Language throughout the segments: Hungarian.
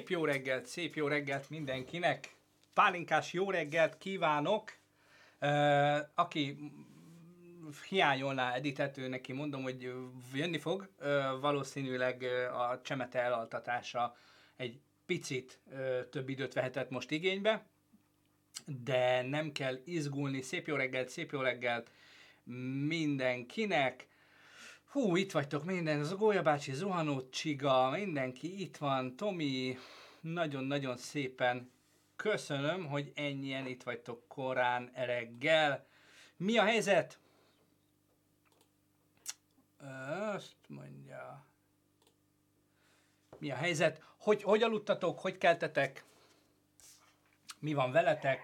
Szép jó reggelt, szép jó reggelt mindenkinek. Pálinkás jó reggelt kívánok. Aki hiányolná editető, neki mondom, hogy jönni fog. Valószínűleg a csemete elaltatása egy picit több időt vehetett most igénybe, de nem kell izgulni. Szép jó reggelt, szép jó reggelt mindenkinek. Hú, itt vagytok minden, az a Gólya bácsi, Zuhanó Csiga, mindenki itt van, Tomi, nagyon-nagyon szépen köszönöm, hogy ennyien itt vagytok korán reggel. Mi a helyzet? Azt mondja. Mi a helyzet? Hogy, hogy aludtatok? Hogy keltetek? Mi van veletek?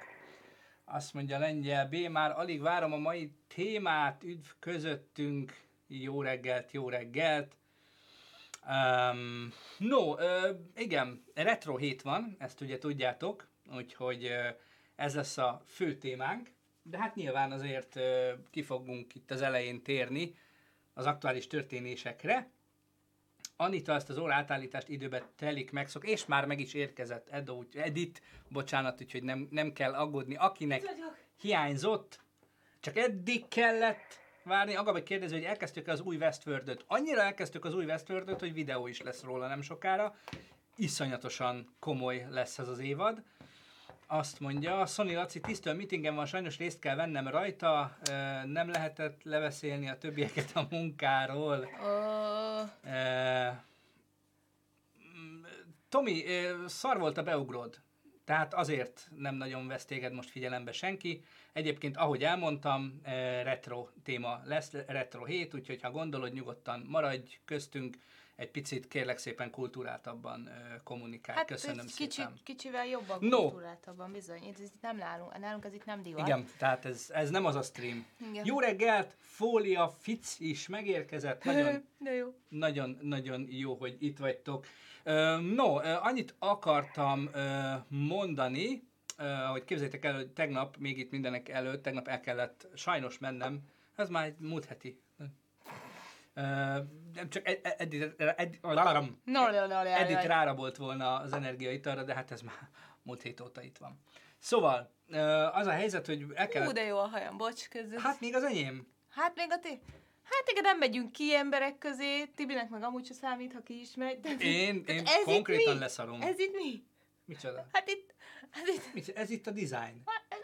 Azt mondja Lengyel B. Már alig várom a mai témát. Üdv közöttünk. Jó reggelt, jó reggelt. Um, no, uh, igen, retro hét van, ezt ugye tudjátok, úgyhogy uh, ez lesz a fő témánk, de hát nyilván azért uh, ki fogunk itt az elején térni az aktuális történésekre. Anita ezt az óraátállítást időben telik megszok, és már meg is érkezett Edo, Edit, bocsánat, úgyhogy nem, nem kell aggódni. Akinek hiányzott, csak eddig kellett várni. Agam egy kérdező, hogy elkezdtük az új Westworld-öt. Annyira elkezdtük az új Westworld-öt, hogy videó is lesz róla nem sokára. Iszonyatosan komoly lesz ez az évad. Azt mondja, Sony Laci, tisztől meetingen van, sajnos részt kell vennem rajta, nem lehetett leveszélni a többieket a munkáról. Oh. Tomi, szar volt a beugrod. Tehát azért nem nagyon vesz téged most figyelembe senki. Egyébként, ahogy elmondtam, retro téma lesz, retro hét, úgyhogy ha gondolod, nyugodtan maradj köztünk, egy picit kérlek szépen kultúráltabban kommunikálj. Hát Köszönöm kicsi, szépen. Kicsivel jobban no. kultúráltabban, bizony. Ez itt nem nálunk, nálunk ez itt nem divat. Igen, tehát ez, ez nem az a stream. Igen. Jó reggelt, Fólia Fic is megérkezett. Nagyon, De jó. Nagyon, nagyon jó, hogy itt vagytok. No, annyit akartam mondani, hogy képzeljétek el, hogy tegnap, még itt mindenek előtt, tegnap el kellett sajnos mennem, ez már egy múlt heti, nem csak Edit, Edit rárabolt volna az energiaitalra, de hát ez már múlt hét óta itt van. Szóval, az a helyzet, hogy el kellett... Hú, de jó a hajam, bocs, között. Hát még az enyém. Hát még a ti... Hát igen, nem megyünk ki emberek közé, Tibinek meg amúgy se számít, ha ki is megy. De én, én ez konkrétan itt leszarom. Ez itt mi? Micsoda? Hát itt... Hát itt... Micsoda? Ez itt a design. Hát ez,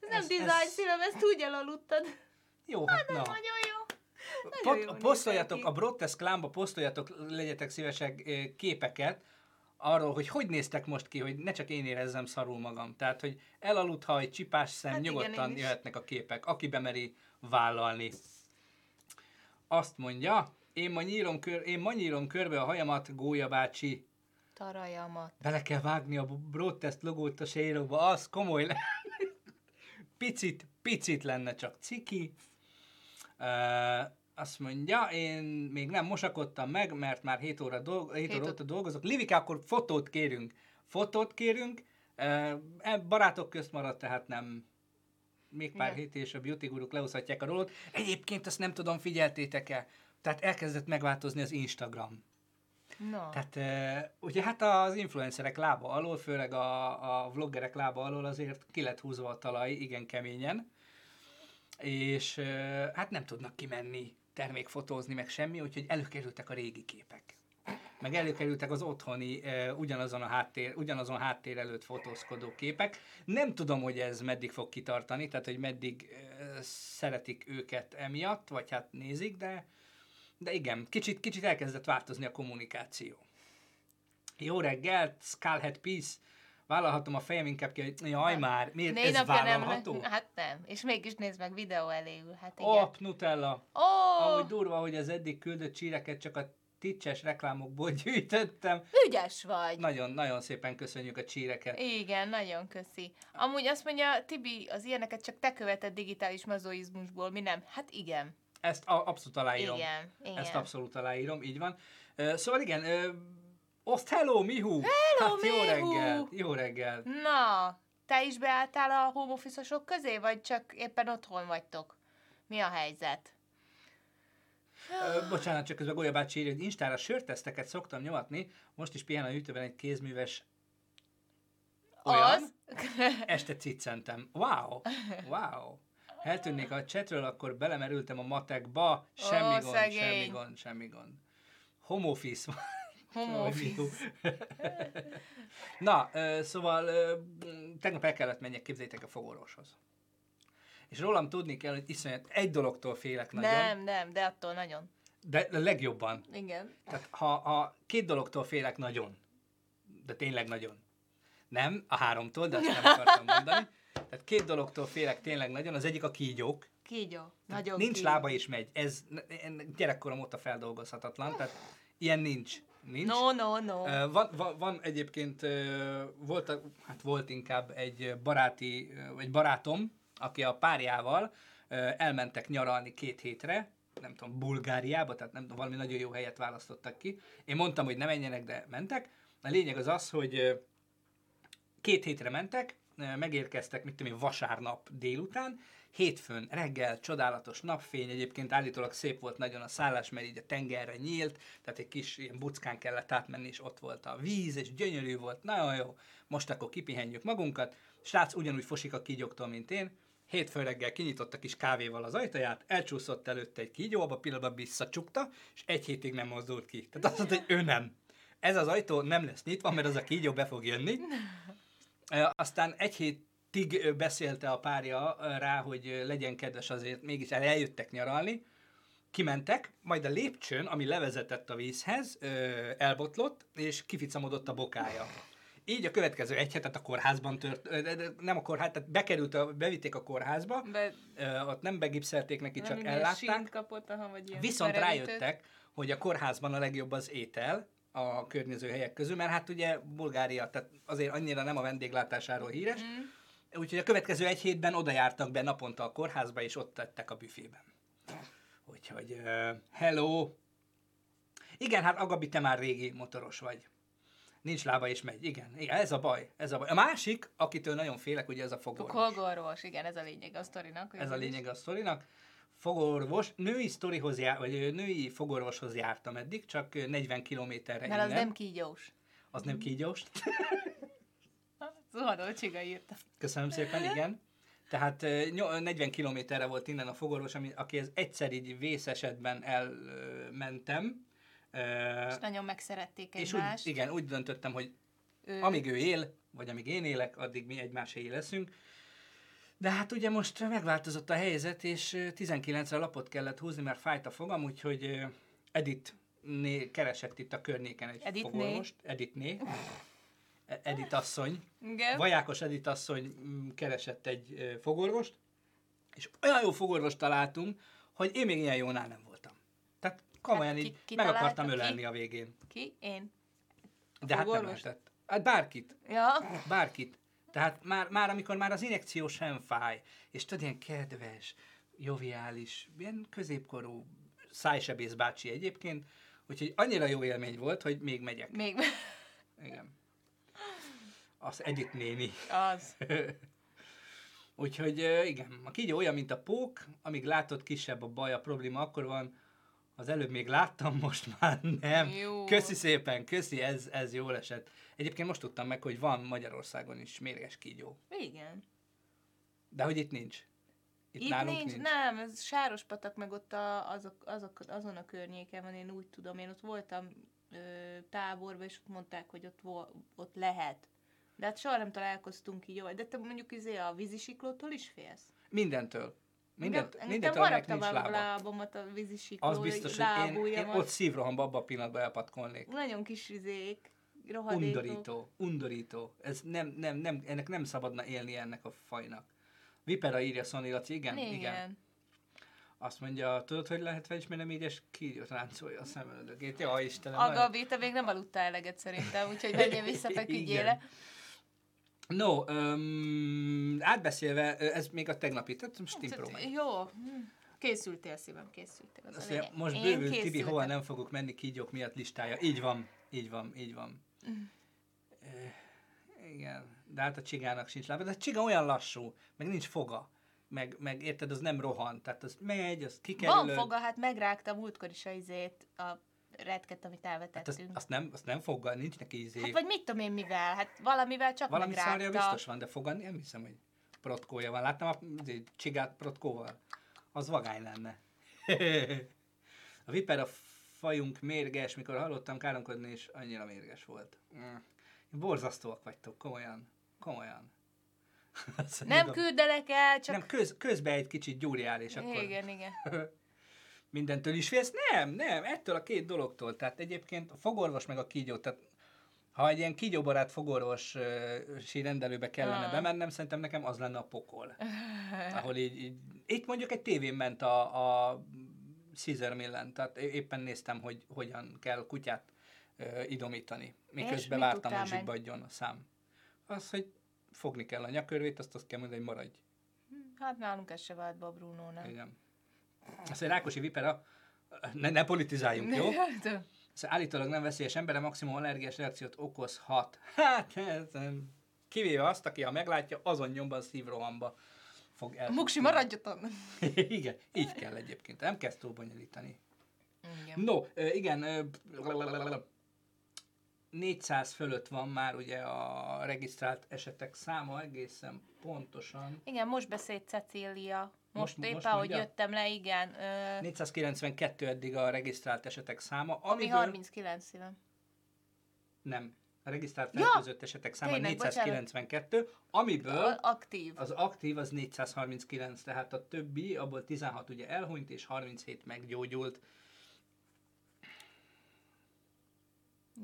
ez nem ez, design, ez... szívem, ezt úgy elaludtad. Jó, hát, hát na. nagyon. Pot, posztoljatok, a Brottes Klánba posztoljatok, legyetek szívesek képeket, arról, hogy hogy néztek most ki, hogy ne csak én érezzem szarul magam. Tehát, hogy elaludva, egy csipás szem, hát nyugodtan igen, jöhetnek a képek, aki bemeri vállalni. Azt mondja, én ma nyírom, kör, én ma nyírom körbe a hajamat, Gólya bácsi. Tarajamat. Bele kell vágni a Broadtest logót a séróba, az komoly le. picit, picit lenne csak ciki. Uh, azt mondja, én még nem mosakodtam meg, mert már 7 óra, dolg, 7 óra óta dolgozok. Livika, akkor fotót kérünk. Fotót kérünk. Uh, barátok közt maradt, tehát nem még pár Igen. hét és a beauty guruk leúszhatják a rolót. Egyébként azt nem tudom, figyeltétek-e? Tehát elkezdett megváltozni az Instagram. No. Tehát uh, ugye hát az influencerek lába alól, főleg a, a vloggerek lába alól azért ki lett húzva a talaj igen keményen, és hát nem tudnak kimenni termékfotózni, meg semmi, úgyhogy előkerültek a régi képek. Meg előkerültek az otthoni, ugyanazon a háttér, ugyanazon háttér előtt fotózkodó képek. Nem tudom, hogy ez meddig fog kitartani, tehát hogy meddig szeretik őket emiatt, vagy hát nézik, de de igen, kicsit, kicsit elkezdett változni a kommunikáció. Jó reggelt, Skullhead Peace. Vállalhatom a fejem inkább ki, hogy jaj hát, már, miért Négy ez vállalható? Nem, hát nem, és mégis nézd meg videó eléül. Hát igen. Op, Nutella. Oh. Ahogy durva, hogy az eddig küldött csíreket csak a ticses reklámokból gyűjtöttem. Ügyes vagy. Nagyon, nagyon szépen köszönjük a csíreket. Igen, nagyon köszi. Amúgy azt mondja, Tibi, az ilyeneket csak te követed digitális mazoizmusból, mi nem? Hát igen. Ezt a, abszolút aláírom. Igen, igen. Ezt abszolút aláírom, így van. Szóval igen, Oszt, hello, Mihu! Hello, hát, Mihu! jó reggel, jó reggel. Na, te is beálltál a home office közé, vagy csak éppen otthon vagytok? Mi a helyzet? Ö, bocsánat, csak közben Golya bácsi írja, hogy Instára sörteszteket szoktam nyomatni, most is pihen a hűtőben egy kézműves Olyan? Az. Este ciccentem. Wow, wow. Eltűnnék a csetről, akkor belemerültem a matekba. Semmi Ó, gond, szegény. semmi gond, semmi gond. Home office. Home mi office. Na, szóval tegnap el kellett menjek, képzeljétek a fogorvoshoz. És rólam tudni kell, hogy iszonyat egy dologtól félek nagyon, Nem, nem, de attól nagyon. de legjobban. Igen. Tehát ha, ha két dologtól félek nagyon, de tényleg nagyon. Nem, a háromtól, de azt nem akartam mondani. Tehát két dologtól félek tényleg nagyon, az egyik a kígyók. Kígyó. Nagyon nincs kígyó. lába és megy. Ez gyerekkorom óta feldolgozhatatlan, tehát ilyen nincs. Nincs. No, no, no. Van, van, van egyébként, volt, hát volt inkább egy baráti, egy barátom, aki a párjával elmentek nyaralni két hétre, nem tudom, Bulgáriába, tehát nem tudom, valami nagyon jó helyet választottak ki. Én mondtam, hogy ne menjenek, de mentek. A lényeg az az, hogy két hétre mentek, megérkeztek, mit tudom én, vasárnap délután, hétfőn reggel, csodálatos napfény, egyébként állítólag szép volt nagyon a szállás, mert így a tengerre nyílt, tehát egy kis ilyen buckán kellett átmenni, és ott volt a víz, és gyönyörű volt, nagyon jó, most akkor kipihenjük magunkat, srác ugyanúgy fosik a kígyóktól, mint én, hétfő reggel kinyitotta kis kávéval az ajtaját, elcsúszott előtte egy kígyó, abba a pillanatban visszacsukta, és egy hétig nem mozdult ki. Tehát azt mondta, hogy ő nem. Ez az ajtó nem lesz nyitva, mert az a kígyó be fog jönni. Aztán egy hétig ö, beszélte a párja rá, hogy legyen kedves azért, mégis el- eljöttek nyaralni, kimentek, majd a lépcsőn, ami levezetett a vízhez, elbotlott, és kificamodott a bokája. Így a következő egy hetet a kórházban tört, nem a kórház, tehát bekerült, a, bevitték a kórházba, Be, ott nem begipszelték neki, csak nem ilyen ellátták. kapott, aha, vagy ilyen Viszont merevítőt. rájöttek, hogy a kórházban a legjobb az étel a környező helyek közül, mert hát ugye Bulgária, tehát azért annyira nem a vendéglátásáról híres, Mm. Úgyhogy a következő egy hétben oda jártak be naponta a kórházba, és ott tettek a büfében. Úgyhogy uh, hello! Igen, hát Agabi, te már régi motoros vagy. Nincs lába és megy. Igen, igen, ez a baj. Ez a baj. A másik, akitől nagyon félek, ugye ez a fogorvos. kolgorvos, igen, ez a lényeg a sztorinak. Ez a lényeg a sztorinak. Fogorvos, női sztorihoz jár, vagy női fogorvoshoz jártam eddig, csak ö, 40 kilométerre Mert az innen. nem kígyós. az nem kígyós. Zuhadó csiga írta. Köszönöm szépen, igen. Tehát ö, nyol- 40 kilométerre volt innen a fogorvos, ami, akihez egyszer így vészesetben elmentem. És nagyon megszerették és úgy, egymást. igen, úgy döntöttem, hogy Ő- amíg ő él, vagy amíg én élek, addig mi egymáséi leszünk. De hát ugye most megváltozott a helyzet, és ö, 19-re lapot kellett húzni, mert fájt a fogam, úgyhogy ö, Edith né keresett itt a környéken egy Editné. fogorvost. Editné. Edith asszony. Igen. Vajákos Edith asszony mm, keresett egy fogorvost, és olyan jó fogorvost találtunk, hogy én még ilyen jónál nem voltam. Tehát komolyan Hát ki- így ki meg akartam Ki? ölelni a végén. Ki? Én. De hát nem lehetett. Hát bárkit. Ja. Bárkit. Tehát már, már amikor már az injekció sem fáj, és tudod, ilyen kedves, joviális, ilyen középkorú szájsebész bácsi egyébként, úgyhogy annyira jó élmény volt, hogy még megyek. Még Igen. Az Edith néni. az. Úgyhogy igen, a kígyó olyan, mint a pók, amíg látod kisebb a baj, a probléma akkor van, az előbb még láttam, most már nem. Jó. Köszi szépen, köszi, ez, ez jól esett. Egyébként most tudtam meg, hogy van Magyarországon is mérges kígyó. Igen. De hogy itt nincs. Itt, Itt nálunk nincs, nincs. nem, ez Sárospatak meg ott a, azok, azok, azon a környéken van, én úgy tudom, én ott voltam ö, táborban, és ott mondták, hogy ott, vo, ott lehet. De hát soha nem találkoztunk így jól. De te mondjuk izé a vízisiklótól is félsz? Mindentől. Mindent, Engem- mindentől, aminek nincs lába. lábamat a vízisikló, Az biztos, hogy én, én ott szívrohamba abban a pillanatban elpatkolnék. Nagyon kis izék, rohadékok. Undorító, undorító. Ez nem, nem, nem, ennek nem szabadna élni ennek a fajnak. Vipera írja Szoni Laci, igen, igen. Igen. Azt mondja, tudod, hogy lehet felismerni mérigyes kígyót ráncolja a szemöldögét. Ja, Istenem. A nagyon- Gabi, te még nem aludtál eleget szerintem, úgyhogy menjél vissza, feküdjél. No, um, átbeszélve, ez még a tegnapi, tehát most megy. Jó. Hm. Készültél szívem, készültél. Az Azt mondja, most Én bővült Tibi, hova nem fogok menni kígyók miatt listája. Így van, így van, így van. Mm. Ö, Igen, de hát a csigának sincs lába. De a csiga olyan lassú, meg nincs foga. Meg, meg érted, az nem rohan. Tehát az megy, az kikerül. Van foga, hát megrágta múltkor is a izét, a retket, amit Hát azt, elvetettünk. azt, nem, azt nem foggal, nincs neki izé. Hát vagy mit tudom én mivel, hát valamivel csak Valami szarja megrágta. biztos van, de fogadni nem hiszem, hogy protkója van. Láttam a izé, csigát protkóval? Az vagány lenne. a viper a fajunk mérges, mikor hallottam káromkodni, és annyira mérges volt. Mm. Borzasztóak vagytok, komolyan. Komolyan. Azt Nem küldelek el, csak... nem köz, közbe egy kicsit gyúrjál, és akkor Igen, igen. mindentől is félsz. Nem, nem, ettől a két dologtól. Tehát egyébként a fogorvos meg a kígyó, tehát ha egy ilyen kígyóbarát fogorvosi rendelőbe kellene Ah. bemennem, szerintem nekem az lenne a pokol. Ahol így, így itt mondjuk egy tévén ment a, a Caesar Millen, tehát éppen néztem, hogy hogyan kell kutyát ö, idomítani. Miközben vártam, hogy zsibbadjon a szám. Az, hogy fogni kell a nyakörvét, azt azt kell mondani, hogy maradj. Hát nálunk ez se vált be a Brunónak. Igen. Azt, hogy Rákosi Vipera, ne, ne politizáljunk, jó? Hát, Szóval állítólag nem veszélyes embere maximum allergiás reakciót okozhat. Hát, ez, kivéve azt, aki ha meglátja, azon nyomban szívrohamba fog el. Muksi, maradjatok! igen, így kell egyébként. Nem kezd túl bonyolítani. Igen. No, igen, ö, 400 fölött van már ugye a regisztrált esetek száma egészen pontosan. Igen, most beszélt Cecília. Most, Most- éppen, ahogy jöttem le, igen. Ö, 492 eddig a regisztrált esetek száma, ami amiből 39 szívem. nem. A regisztrált Ja! fertőzött esetek száma Tényleg, 492, amiből A- Aktív. Az aktív az 439, tehát a többi, abból 16 ugye elhunyt, és 37 meggyógyult.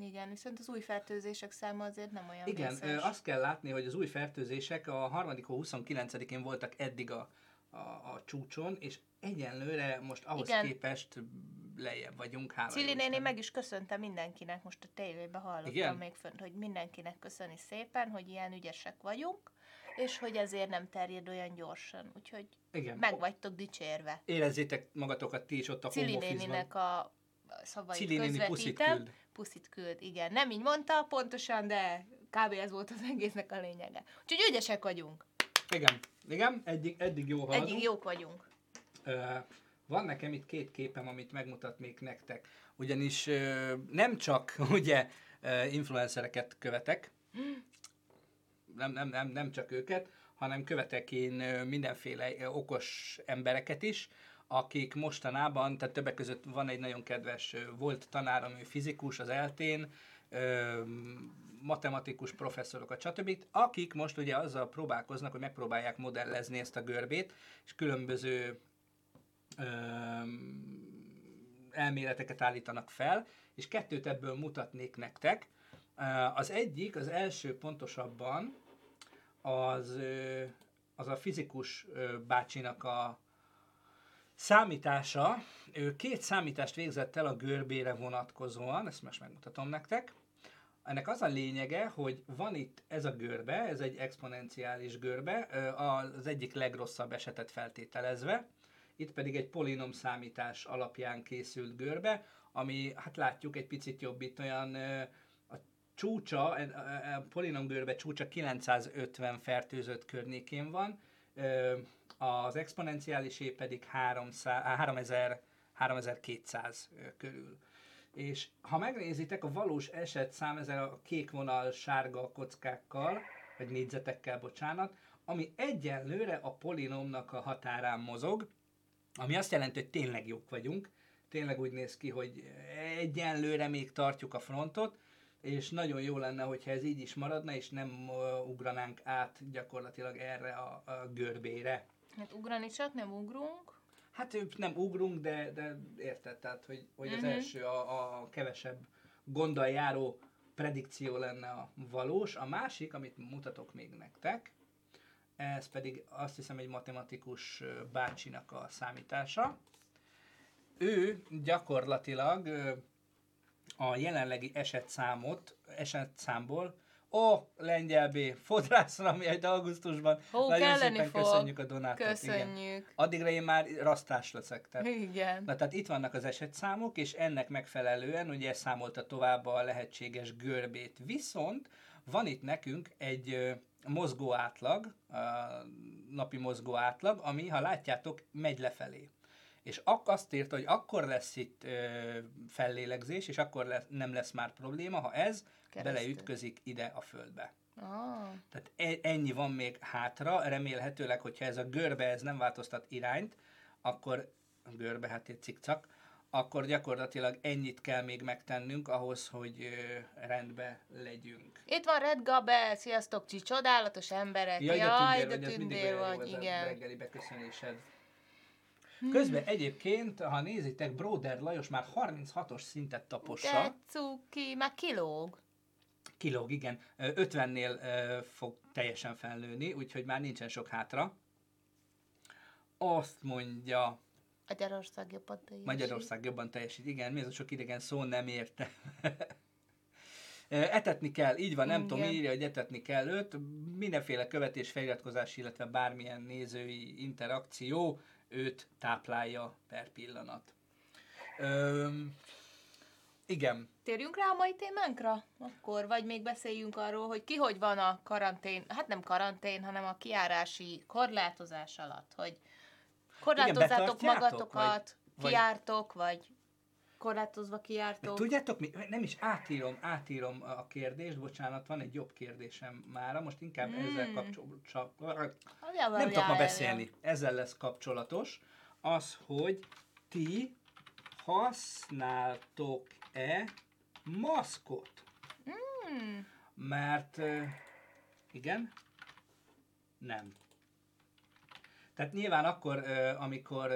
Igen, viszont az új fertőzések száma azért nem olyan Igen, vészes. azt kell látni, hogy az új fertőzések a harmadik hó 29-én voltak eddig a, a, a csúcson, és egyenlőre most ahhoz Igen. képest lejjebb vagyunk. Hála Cili néni meg is köszönte mindenkinek, most a tévében hallottam Igen? még fönt, hogy mindenkinek köszöni szépen, hogy ilyen ügyesek vagyunk, és hogy ezért nem terjed olyan gyorsan. Úgyhogy Igen. meg vagytok dicsérve. Érezzétek magatokat ti is ott a Cili néninek a szavait Cili néni puszit közvetítem. küld. Puszit küld, igen. Nem így mondta pontosan, de kb. ez volt az egésznek a lényege. Úgyhogy ügyesek vagyunk. Igen, igen, eddig, eddig jó haladunk. Eddig jók vagyunk. Van nekem itt két képem, amit megmutatnék nektek. Ugyanis nem csak ugye influencereket követek, nem, nem, nem, nem csak őket, hanem követek én mindenféle okos embereket is, akik mostanában, tehát többek között van egy nagyon kedves, volt tanárom, ő fizikus az eltén, ö, matematikus professzorokat, stb., akik most ugye azzal próbálkoznak, hogy megpróbálják modellezni ezt a görbét, és különböző öm, elméleteket állítanak fel, és kettőt ebből mutatnék nektek. Ö, Az egyik, az első pontosabban, az, ö, az a fizikus ö, bácsinak a számítása. Ő két számítást végzett el a görbére vonatkozóan, ezt most megmutatom nektek. Ennek az a lényege, hogy van itt ez a görbe, ez egy exponenciális görbe, az egyik legrosszabb esetet feltételezve, itt pedig egy polinom számítás alapján készült görbe, ami, hát látjuk, egy picit jobb itt olyan a csúcsa, a, polinom görbe csúcsa 950 fertőzött környékén van, az exponenciálisé pedig 300, á, 3000, 3200 ö, körül. És ha megnézitek a valós eset szám ezzel a kék vonal sárga kockákkal, vagy négyzetekkel, bocsánat, ami egyenlőre a polinomnak a határán mozog, ami azt jelenti, hogy tényleg jók vagyunk, tényleg úgy néz ki, hogy egyenlőre még tartjuk a frontot, és nagyon jó lenne, hogyha ez így is maradna, és nem ugranánk át gyakorlatilag erre a, a görbére. Hát ugrani csak nem ugrunk. Hát ő nem ugrunk, de, de érted, tehát, hogy, hogy az Mhm. első a, a kevesebb gonddal járó predikció lenne a valós. A másik, amit mutatok még nektek, ez pedig azt hiszem egy matematikus bácsinak a számítása. Ő gyakorlatilag a jelenlegi esetszámot, esetszámból, ó, lengyel B, fodrászra, ami egy augusztusban. Ó, Nagyon szépen fog. köszönjük a donátot. Igen. Köszönjük. Addigra én már rasztás leszek. Tehát Igen. Na tehát itt vannak az esetszámok, és ennek megfelelően ugye számolta tovább a lehetséges görbét. Viszont van itt nekünk egy mozgó átlag, a napi mozgó átlag, ami, ha látjátok, megy lefelé. És ak- azt írta, hogy akkor lesz itt ö, fellélegzés, és akkor lesz, nem lesz már probléma, ha ez Keresztül. beleütközik ide a földbe. Ah, Tehát e- ennyi van még hátra, remélhetőleg, hogyha ez a görbe ez nem változtat irányt, akkor a görbe, hát egy cikcak, akkor gyakorlatilag ennyit kell még megtennünk ahhoz, hogy ö, rendbe legyünk. Itt van Red Gabe, sziasztok, csi, csodálatos emberek. Jaj, Jaj, de tündér, de vagy, tündér jó vagy, a igen. reggeli beköszönésed. Közben egyébként, ha nézitek, Broder Lajos már 36-os szintet tapossa. De cuki, már kilóg. Kilóg, igen. Ö, 50-nél ö, fog teljesen felnőni, úgyhogy már nincsen sok hátra. Azt mondja, Magyarország jobban teljesít. Magyarország jobban teljesít. Igen, mi ez a sok idegen szó, nem érte. Etetni kell, így van, nem Igen. tudom, írja, hogy etetni kell őt. Mindenféle követés, feliratkozás, illetve bármilyen nézői interakció őt táplálja per pillanat. Öm, igen, Térjünk rá a mai témánkra? Akkor, vagy még beszéljünk arról, hogy ki hogy van a karantén, hát nem karantén, hanem a kiárási korlátozás alatt, hogy korlátozzátok magatokat, vagy- kiártok, vagy korlátozva kiártok. Tudjátok mi? Nem is átírom, átírom a kérdést, bocsánat, van egy jobb kérdésem mára, most inkább Mm. ezzel kapcsolatos. Hogyan van Nem tudok ma beszélni. Ezzel lesz kapcsolatos. Az, hogy ti használtok-e maszkot? Hmm. Mert ö, igen, nem. Tehát nyilván akkor, amikor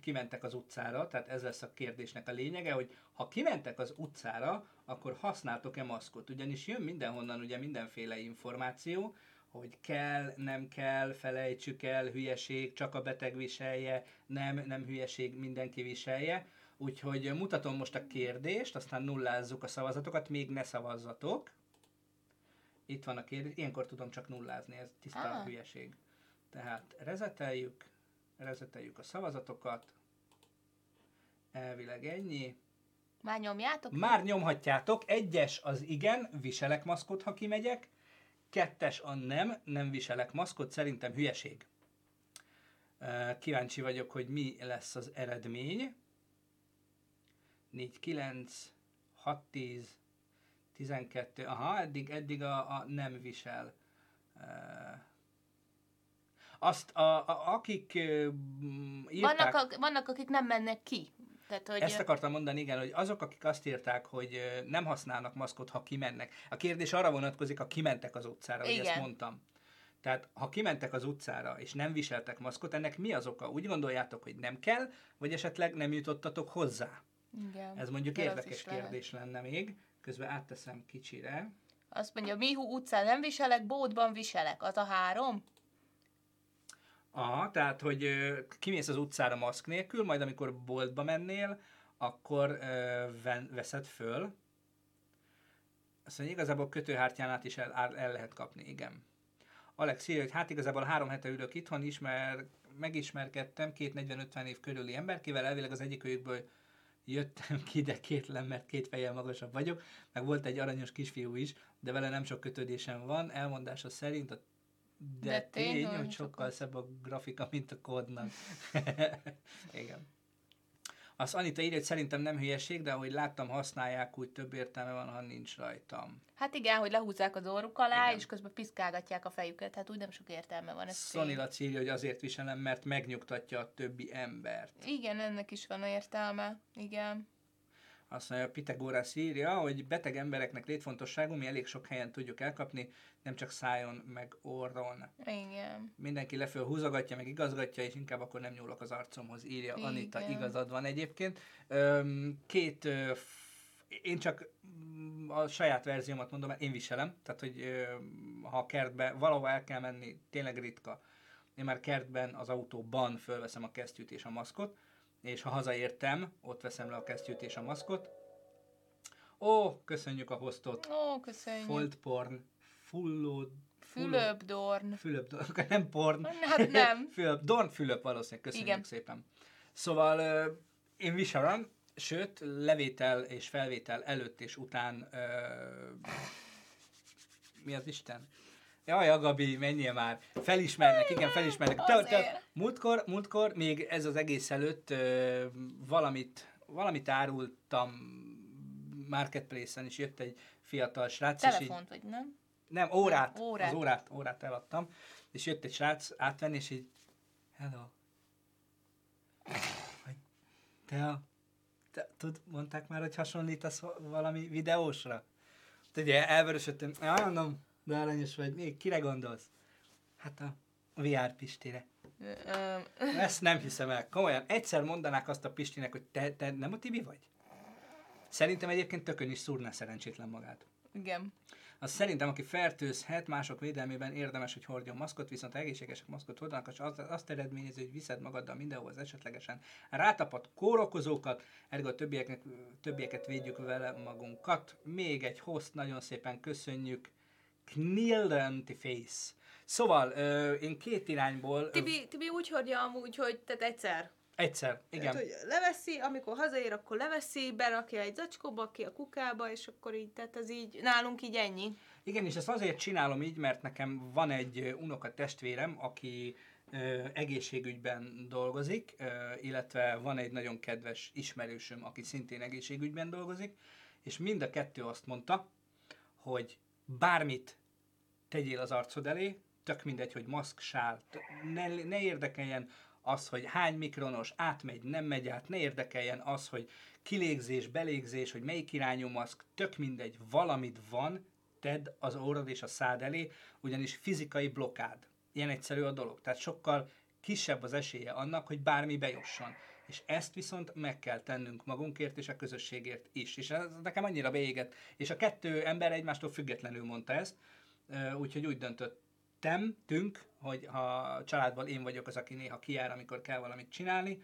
kimentek az utcára, tehát ez lesz a kérdésnek a lényege, hogy ha kimentek az utcára, akkor használtok-e maszkot? Ugyanis jön mindenhonnan ugye mindenféle információ, hogy kell, nem kell, felejtsük el, hülyeség, csak a beteg viselje, nem, nem hülyeség, mindenki viselje. Úgyhogy mutatom most a kérdést, aztán nullázzuk a szavazatokat, még ne szavazzatok. Itt van a kérdés, ilyenkor tudom csak nullázni, ez tiszta Ah. hülyeség. Tehát rezeteljük, rezeteljük a szavazatokat, elvileg ennyi. Már nyomjátok? Már nyomhatjátok, egyes az igen, viselek maszkot, ha kimegyek, kettes a nem, nem viselek maszkot, szerintem hülyeség. Kíváncsi vagyok, hogy mi lesz az eredmény. 4, 9, 6, 10, 12, aha, eddig, eddig a, a nem visel. Azt, a, a, akik írták... Vannak, a, vannak, akik nem mennek ki. Tehát, hogy Ezt akartam mondani, igen, hogy azok, akik azt írták, hogy nem használnak maszkot, ha kimennek. A kérdés arra vonatkozik, ha kimentek az utcára, hogy ezt Igen. mondtam. Tehát, ha kimentek az utcára, és nem viseltek maszkot, ennek mi az oka? Úgy gondoljátok, hogy nem kell, vagy esetleg nem jutottatok hozzá? Igen. Ez mondjuk De érdekes is lehet. kérdés lenne még. Közben átteszem kicsire. Azt mondja, Mihu utcán nem viselek, bódban viselek. Az a három? Aha, tehát, hogy kimész az utcára maszk nélkül, majd amikor boltba mennél, akkor veszed föl. Azt mondja, igazából kötőhártyán át is el, el lehet kapni, igen. Alex írja, hogy hát igazából három hete ülök itthon, ismer, megismerkedtem két 40-50 év körüli emberkével, elvileg az egyik őjükből jöttem ki, de kétlem, mert két fejjel magasabb vagyok, meg volt egy aranyos kisfiú is, de vele nem sok kötődésem van, elmondása szerint a de, De tény, tény, hogy sokkal szebb a grafika, mint a kódnak. Igen. Azt Anita írja, hogy szerintem nem hülyeség, de ahogy láttam, használják, úgy több értelme van, ha nincs rajtam. Hát igen, hogy lehúzzák az orruk alá, Igen. és közben piszkálgatják a fejüket, hát úgy nem sok értelme van. Ez tény. Laci írja, hogy azért viselem, mert megnyugtatja a többi embert. Igen, ennek is van értelme. Igen. Azt mondja, Pitagórász írja, hogy beteg embereknek létfontosságú, mi elég sok helyen tudjuk elkapni, nem csak szájon, meg orron. Igen. Mindenki leföl húzogatja, meg igazgatja, és inkább akkor nem nyúlok az arcomhoz, írja Igen. Anita, igazad van egyébként. Két, én csak mm, a saját verziómat mondom, én viselem, tehát hogy ha a kertbe valahova el kell menni, tényleg ritka. Én már kertben, az autóban fölveszem a kesztyűt és a maszkot, és ha hazaértem, ott veszem le a kesztyűt és a maszkot. Ó, köszönjük a hostot! Ó, köszönjük. Fold porn, fullod, Fülöpdorn. Fülöp, Dorn, nem porn. Hát nem. Fülöp, Dorn Fülöp valószínűleg, köszönjük Igen. szépen. Szóval ö, én viselem, sőt, levétel és felvétel előtt és után ö, mi az Isten? Jaj, a Gabi, menjél már. Felismernek, igen, felismernek. Te, te, múltkor, múltkor, még ez az egész előtt ö, valamit, valamit árultam Marketplace-en, és jött egy fiatal srác, és így, Telefont vagy, nem? nem, órát, Nem, órát. az órát, órát eladtam, és jött egy srác átvenni, és így, hello. Te a, te, tud, mondták már, hogy hasonlítasz va- valami videósra? Ugye elvörösödtem, ja, mondom, de aranyos vagy, még kire gondolsz? Hát a VR Pistire. Ö, Ezt nem hiszem el. Komolyan, egyszer mondanák azt a Pistinek, hogy te, te nem a Tibi vagy? Szerintem egyébként tökön is szúrná szerencsétlen magát. igen. Az szerintem, aki fertőzhet, mások védelmében érdemes, hogy hordjon maszkot, viszont egészségesek maszkot hordanak, és az, azt eredményezi, hogy viszed magaddal mindenhol az esetlegesen rátapadt kórokozókat, ergo a többieknek, többieket védjük vele magunkat. Még egy host, nagyon szépen köszönjük. Knildanti Face. Szóval, ö, én két irányból... ö, Tibi, Tibi úgy hordja amúgy, hogy tehát egyszer. Egyszer, igen. Tehát, hogy leveszi, amikor hazaér, akkor leveszi, berakja egy zacskóba, ki a kukába, és akkor így, tehát ez így, nálunk így ennyi. Igen, és ezt azért csinálom így, mert nekem van egy unoka testvérem, aki ö, egészségügyben dolgozik, ö, illetve van egy nagyon kedves ismerősöm, aki szintén egészségügyben dolgozik, és mind a kettő azt mondta, hogy bármit tegyél az arcod elé, tök mindegy, hogy maszk, sál, ne, ne érdekeljen az, hogy hány mikronos, átmegy, nem megy át, ne érdekeljen az, hogy kilégzés, belégzés, hogy melyik irányú maszk, tök mindegy, valamit van, tedd az orrod és a szád elé, ugyanis fizikai blokád. Ilyen egyszerű a dolog. Tehát sokkal kisebb az esélye annak, hogy bármi bejusson. És ezt viszont meg kell tennünk magunkért és a közösségért is. És ez nekem annyira beégett. És a kettő ember egymástól függetlenül mondta ezt, úgyhogy úgy döntöttem, tünk, hogy ha a családban én vagyok az, aki néha kijár, amikor kell valamit csinálni,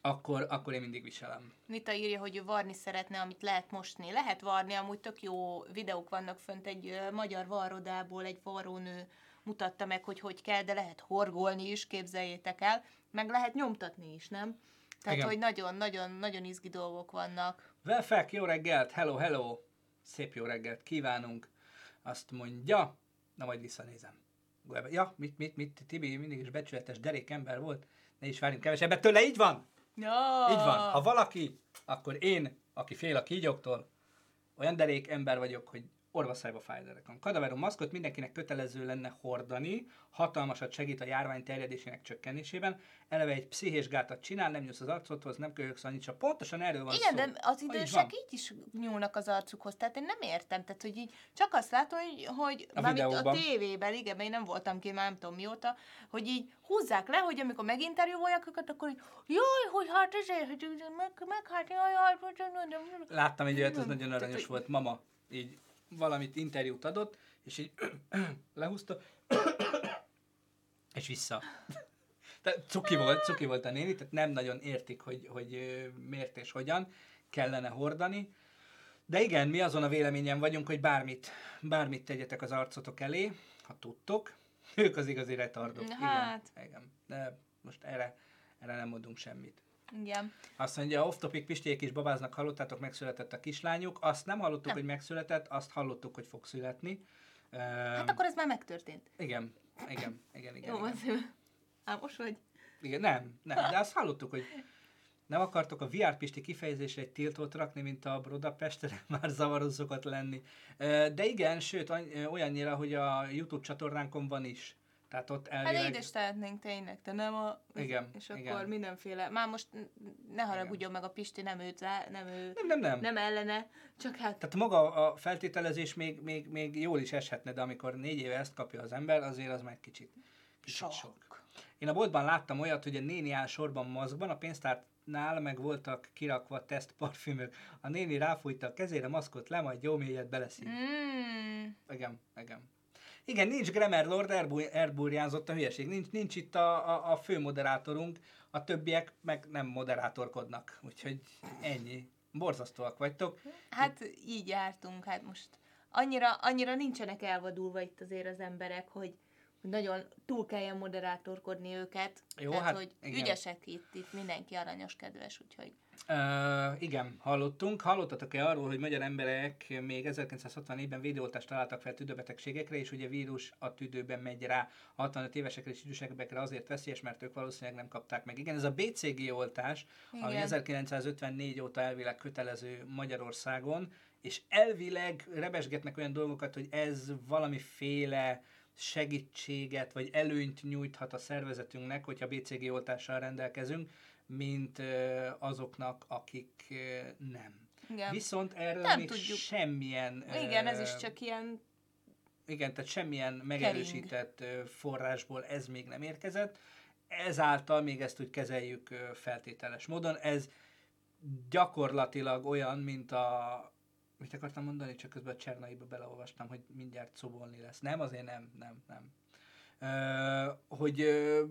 akkor, akkor én mindig viselem. Nita írja, hogy ő varni szeretne, amit lehet mosni. Lehet varni, amúgy tök jó videók vannak fönt egy magyar varrodából, egy varrónő mutatta meg, hogy hogy kell, de lehet horgolni is, képzeljétek el, meg lehet nyomtatni is, nem? Tehát, Igen. hogy nagyon-nagyon-nagyon izgi dolgok vannak. Velfek, jó reggelt, hello, hello, szép jó reggelt kívánunk. Azt mondja, na majd visszanézem. Ja, mit, mit, mit, Tibi mindig is becsületes derék ember volt, ne is várjunk kevesebbet tőle, így van, Ja. így van. Ha valaki, akkor én, aki fél a kígyóktól, olyan derék ember vagyok, hogy orvaszájba fájderekom. Kadaverum maszkot mindenkinek kötelező lenne hordani, hatalmasat segít a járvány terjedésének csökkenésében, eleve egy pszichés gátat csinál, nem nyúlsz az arcodhoz, nem köhögsz annyit, csak pontosan erről van Igen, szó. de az idősek így is nyúlnak az arcukhoz, tehát én nem értem, tehát hogy így csak azt látom, hogy, hogy A mármint a videóban. tévében, igen, mert én nem voltam ki, már nem tudom mióta, hogy így húzzák le, hogy amikor meginterjúolják őket, akkor így, jaj, hogy hát ezért, hogy meg, meg hát, jaj, hát, hogy Láttam egy olyat, ez Nem, nagyon aranyos volt. Mama így valamit interjút adott, és így lehúzta, és vissza. Tehát cuki volt, cuki volt a néni, tehát nem nagyon értik, hogy, hogy miért és hogyan kellene hordani. De igen, mi azon a véleményen vagyunk, hogy bármit, bármit tegyetek az arcotok elé, ha tudtok. Ők az igazi retardok. Hát. Igen, igen. De most erre, erre nem mondunk semmit. Igen. Azt mondja, off topic Pistiék is babáznak, hallottátok, megszületett a kislányuk. Azt nem hallottuk, Nem. hogy megszületett, azt hallottuk, hogy fog születni. Hát akkor ez már megtörtént. Igen, igen, igen, igen. Jó, igen. az Álmos vagy? igen. Nem, nem, de azt hallottuk, hogy nem akartok a VR Pisti kifejezésre egy tiltót rakni, mint a Budapestre, már zavaró szokott lenni. De igen, sőt, olyannyira, hogy a YouTube csatornánkon van is. Tehát ott Hát elvileg... de ide is tehetnénk tényleg, de nem a... Igen, És akkor igen. mindenféle... Már most ne haragudjon meg a Pisti, nem őt, rá- nem ő... Nem, nem, nem. Nem ellene, csak hát... Tehát maga a feltételezés még, még, még jól is eshetne, de amikor négy éve ezt kapja az ember, azért az már kicsit, kicsit sok. Sok. Én a boltban láttam olyat, hogy a néni áll sorban maszkban, a pénztárnál meg voltak kirakva teszt parfümök. A néni ráfújta a kezére, maszkot le, majd jó mélyet beleszív. Mm. Igen, igen. Igen, nincs Grammar Lord, elburjánzott a hülyeség. Nincs, nincs itt a, a, a fő moderátorunk, a többiek meg nem moderátorkodnak. Úgyhogy ennyi. Borzasztóak vagytok. Hát így jártunk, hát most annyira, annyira nincsenek elvadulva itt azért az emberek, hogy hogy nagyon túl kelljen moderátorkodni őket. Jó, Tehát, hát hogy igen. ügyesek itt, itt mindenki aranyos, kedves, úgyhogy Uh, igen, hallottunk. Hallottatok-e arról, hogy magyar emberek még 1964-ben védőoltást találtak fel tüdőbetegségekre, és ugye vírus a tüdőben megy rá 65 évesekre és idősebbekre azért veszélyes, mert ők valószínűleg nem kapták meg. Igen, ez a BCG oltás, ami Igen. 1954 óta elvileg kötelező Magyarországon, és elvileg rebesgetnek olyan dolgokat, hogy ez valamiféle segítséget vagy előnyt nyújthat a szervezetünknek, hogyha BCG oltással rendelkezünk, mint azoknak, akik nem. igen. Viszont erről Nem még tudjuk. semmilyen... igen, ez is csak ilyen Igen, tehát semmilyen megerősített ö, forrásból ez még nem érkezett. Ezáltal még ezt úgy kezeljük feltételes módon. Ez gyakorlatilag olyan, mint a... Mit akartam mondani? Csak közben a Csernaiba beleolvastam, hogy mindjárt szobolni lesz. Nem, azért nem, nem, nem. Ö, hogy ö,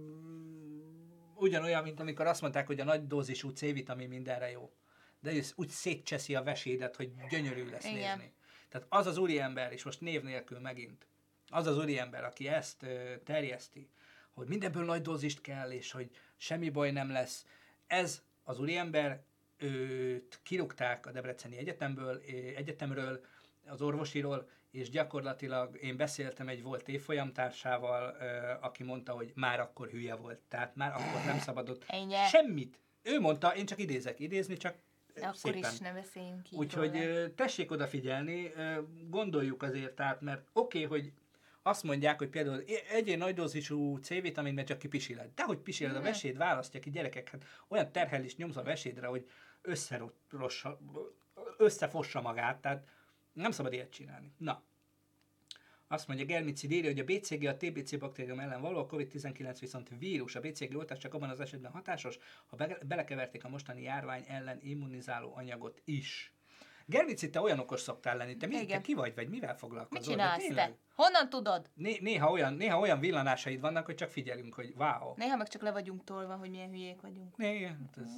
ugyanolyan, mint amikor azt mondták, hogy a nagy dózisú C-vitamin mindenre jó. De ez úgy szétcseszi a vesédet, hogy gyönyörű lesz Igen. nézni. Tehát az az úriember, és most név nélkül megint, az az úriember, aki ezt ö, terjeszti, hogy mindenből nagy dózist kell, és hogy semmi baj nem lesz, ez az úriember, őt kirúgták a Debreceni Egyetemből, Egyetemről, az orvosiról, és gyakorlatilag én beszéltem egy volt évfolyamtársával, aki mondta, hogy már akkor hülye volt, tehát már akkor nem szabadott Ennyi. semmit. Ő mondta, én csak idézek, idézni csak De akkor szépen. is ne beszéljünk így Úgyhogy róla. tessék odafigyelni, gondoljuk azért át, mert oké, okay, hogy azt mondják, hogy például e- egyél nagy dózisú C-vitamin, mert csak kipisiled. De hogy pisiled a veséd, választja ki gyerekek, hát olyan terhelést nyomsz a vesédre, hogy összerossa, összefossa magát, tehát nem szabad ilyet csinálni. Na, azt mondja Germicid írja, hogy a BCG a TBC baktérium ellen való, a COVID-19 viszont vírus. A BCG oltás csak abban az esetben hatásos, ha be- belekeverték a mostani járvány ellen immunizáló anyagot is. Germicid, te olyan okos szoktál lenni, te, mi, te ki vagy, vagy mivel foglalkozol? Mit csinálsz te? Honnan tudod? Né- néha, olyan, néha olyan villanásaid vannak, hogy csak figyelünk, hogy wow. Néha meg csak le vagyunk tolva, hogy milyen hülyék vagyunk. Igen, hát ez,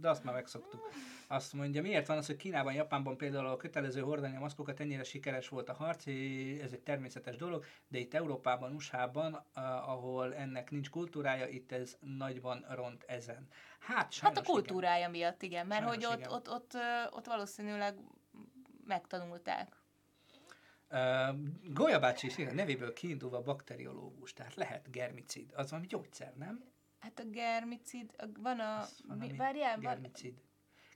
de azt már megszoktuk. Azt mondja, miért van az, hogy Kínában, Japánban például a kötelező hordani a maszkokat ennyire sikeres volt a harc, ez egy természetes dolog, de itt Európában, USA-ban, ahol ennek nincs kultúrája, itt ez nagyban ront ezen. Hát, Hát a kultúrája miatt, igen, mert Sajnos hogy ott, igen. ott, ott, ö, ott valószínűleg megtanulták. Igen. Uh, Golya bácsi is igen, nevéből kiindulva bakteriológus, tehát lehet germicid. Az valami gyógyszer, nem? Hát a germicid, a- van a... Mi, várjál, van germicid.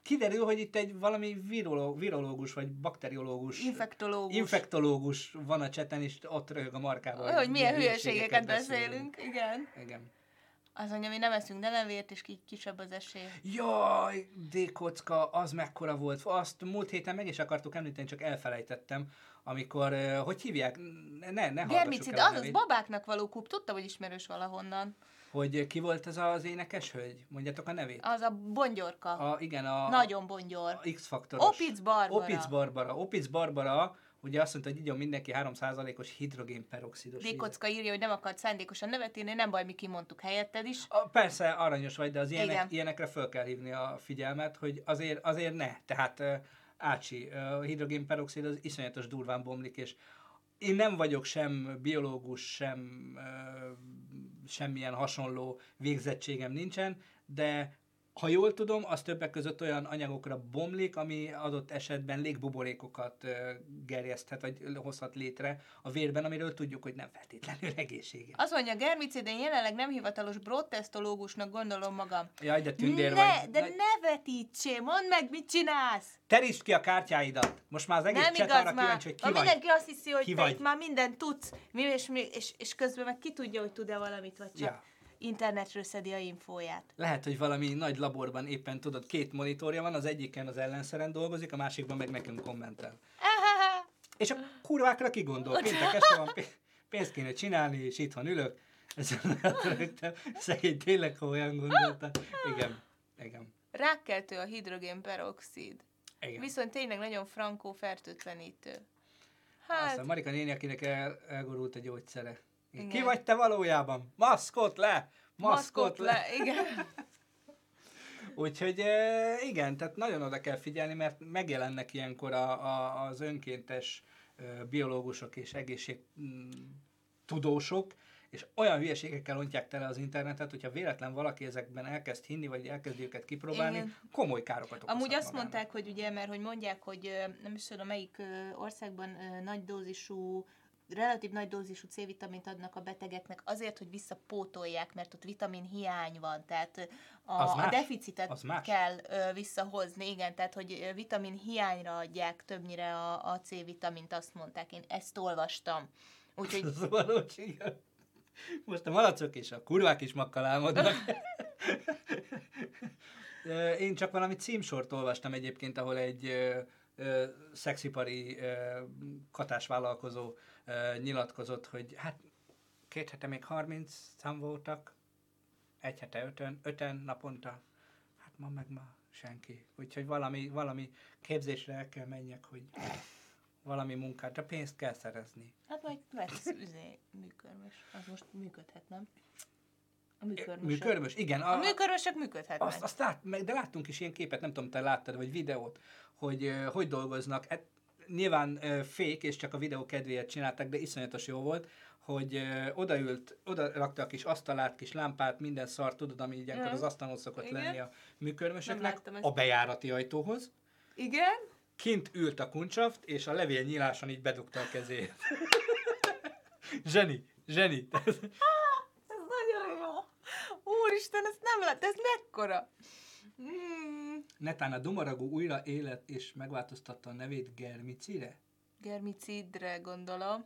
Kiderül, hogy itt egy valami viroló, virológus vagy bakteriológus infektológus. infektológus van a cseten, és ott röhög a markában. Hogy milyen hülyeségeket beszélünk, igen. Igen. Az mondja, mi nem eszünk denevért, és ki, kisebb az esély. Jaj, D-kocka, az mekkora volt. Azt múlt héten meg is akartuk említeni, csak elfelejtettem, amikor, uh, hogy hívják, ne, ne, Germicid, el az az babáknak való kúp. Tudtam, hogy ismerős valahonnan. Hogy ki volt ez az énekes hölgy? Mondjátok a nevét? Az a bongyorka. A, igen, a, Nagyon bongyor. a X-faktoros. Opic Barbara. Opic Barbara. Opic Barbara, ugye azt mondta, hogy igyon mindenki 3%-os hidrogénperoxidos. D-kocka írja, hogy nem akart szándékosan nevet írni, nem baj, mi kimondtuk helyetted is. A, persze, aranyos vagy, de az ilyenek, Igen. ilyenekre föl kell hívni a figyelmet, hogy azért, azért ne. Tehát Ácsi, a hidrogénperoxid az iszonyatos durván bomlik, és én nem vagyok sem biológus, sem semmilyen hasonló végzettségem nincsen, de ha jól tudom, az többek között olyan anyagokra bomlik, ami adott esetben légbuborékokat gerjeszthet, vagy hozhat létre a vérben, amiről tudjuk, hogy nem feltétlenül egészséges. Azt mondja, germicid, én jelenleg nem hivatalos brottesztológusnak gondolom magam. Jaj, de tündér ne, vagy. de Nagy- ne vetítsél, mondd meg, mit csinálsz! Terítsd ki a kártyáidat! Most már az egész nem chat igaz arra már. kíváncsi, hogy ki Ma vagy. mindenki azt hiszi, hogy Ki te vagy? itt már mindent tudsz, mi, és, mi, és, és közben meg ki tudja, hogy tud-e valamit, vagy csak Ja. Internetről szedi a infóját. Lehet, hogy valami nagy laborban éppen tudod, két monitorja van, az egyiken az ellenszeren dolgozik, a másikban meg nekünk kommentel. És a kurvákra ki gondol? Péntek este van, pé- pénzt kéne csinálni, és itthon ülök. Rögtön szegény tényleg olyan gondolta. Igen, igen, Rákkeltő a hidrogénperoxid. igen. Viszont tényleg nagyon frankó fertőtlenítő. Hát, Hát, Aztán Marika néni, akinek el, elgorult a gyógyszere. Igen. Ki vagy te valójában? Maszkot le! Maszkot, le! le. Igen. Úgyhogy igen, tehát nagyon oda kell figyelni, mert megjelennek ilyenkor a, a, az önkéntes biológusok és egészségtudósok, és olyan hülyeségekkel ontják tele az internetet, hogyha véletlen valaki ezekben elkezd hinni, vagy elkezdi őket kipróbálni, Igen. komoly károkat okozhat Amúgy azt magának. mondták, hogy ugye, mert hogy mondják, hogy nem is tudom, melyik országban nagy dózisú relatív nagy dózisú C-vitamint adnak a betegeknek azért, hogy visszapótolják, mert ott vitamin hiány van, tehát a, Az a deficitet kell ö, visszahozni, igen, tehát hogy vitamin hiányra adják többnyire a, a C-vitamint, azt mondták, én ezt olvastam. Úgyhogy Szóval, hogy igen. Most a malacok és a kurvák is makkal álmodnak. Én csak valami címsort olvastam egyébként, ahol egy szexipari ö, ö, nyilatkozott, hogy hát két hete még 30 szám voltak, egy hete ötön, öten naponta, hát ma meg ma senki. Úgyhogy valami, valami képzésre el kell menjek, hogy valami munkát, de pénzt kell szerezni. hát majd lesz üzé, műkörmös. Az most működhet, nem? A műkörmösök. Műkörmös? Igen. A műkörmösök működhetnek. Azt, azt lát, de láttunk is ilyen képet, nem tudom, te láttad, vagy videót, hogy hogy dolgoznak. Hát, nyilván fék, és csak a videó kedvéért csinálták, de iszonyatos jó volt, hogy odaült, oda rakta a kis asztalát, kis lámpát, minden szar, tudod, ami ilyenkor az asztalon szokott Igen. lenni a műkörmösöknek, a bejárati ajtóhoz. Igen? Kint ült a kuncsaft, és a levél nyíláson így bedugta a kezét. zseni, zseni. Ez. Úristen, ezt nem lett, ez mekkora? Mm. Netán a Dumaragú újra élet és megváltoztatta a nevét Germicire? Germicidre gondolom.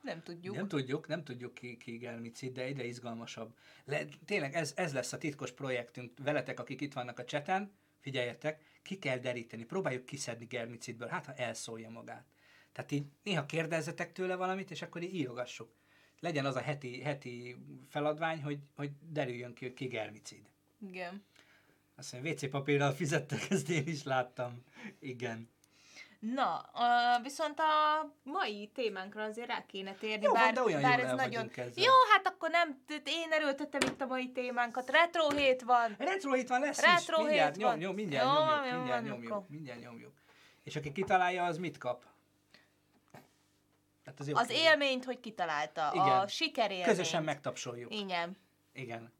Nem tudjuk. Nem tudjuk, nem tudjuk ki, ki Germicid, de egyre izgalmasabb. Le, tényleg ez, ez lesz a titkos projektünk veletek, akik itt vannak a cseten. Figyeljetek, ki kell deríteni, próbáljuk kiszedni Germicidből, hát ha elszólja magát. Tehát így néha kérdezzetek tőle valamit, és akkor így írogassuk. Legyen az a heti, heti feladvány, hogy, hogy derüljön ki, hogy ki Germicid. Igen. Azt mondja, WC papírral fizettek, ezt én is láttam. Igen. Na, viszont a mai témánkra azért rá kéne térni, Jó bár, de olyan bár ez nagyon... ezzel. Jó, hát akkor nem, én erőltettem itt a mai témánkat. Retro hét van. Retro hét van, lesz Retro is. Mindjárt, hét nyom, nyom, mindjárt Jó, nyomjuk, jó, mindjárt nyomjuk, akkor. mindjárt nyomjuk. És aki kitalálja, az mit kap? Hát az, Az élményt, hogy kitalálta. A Igen. sikerélményt. Közösen megtapsoljuk. Igen. Igen.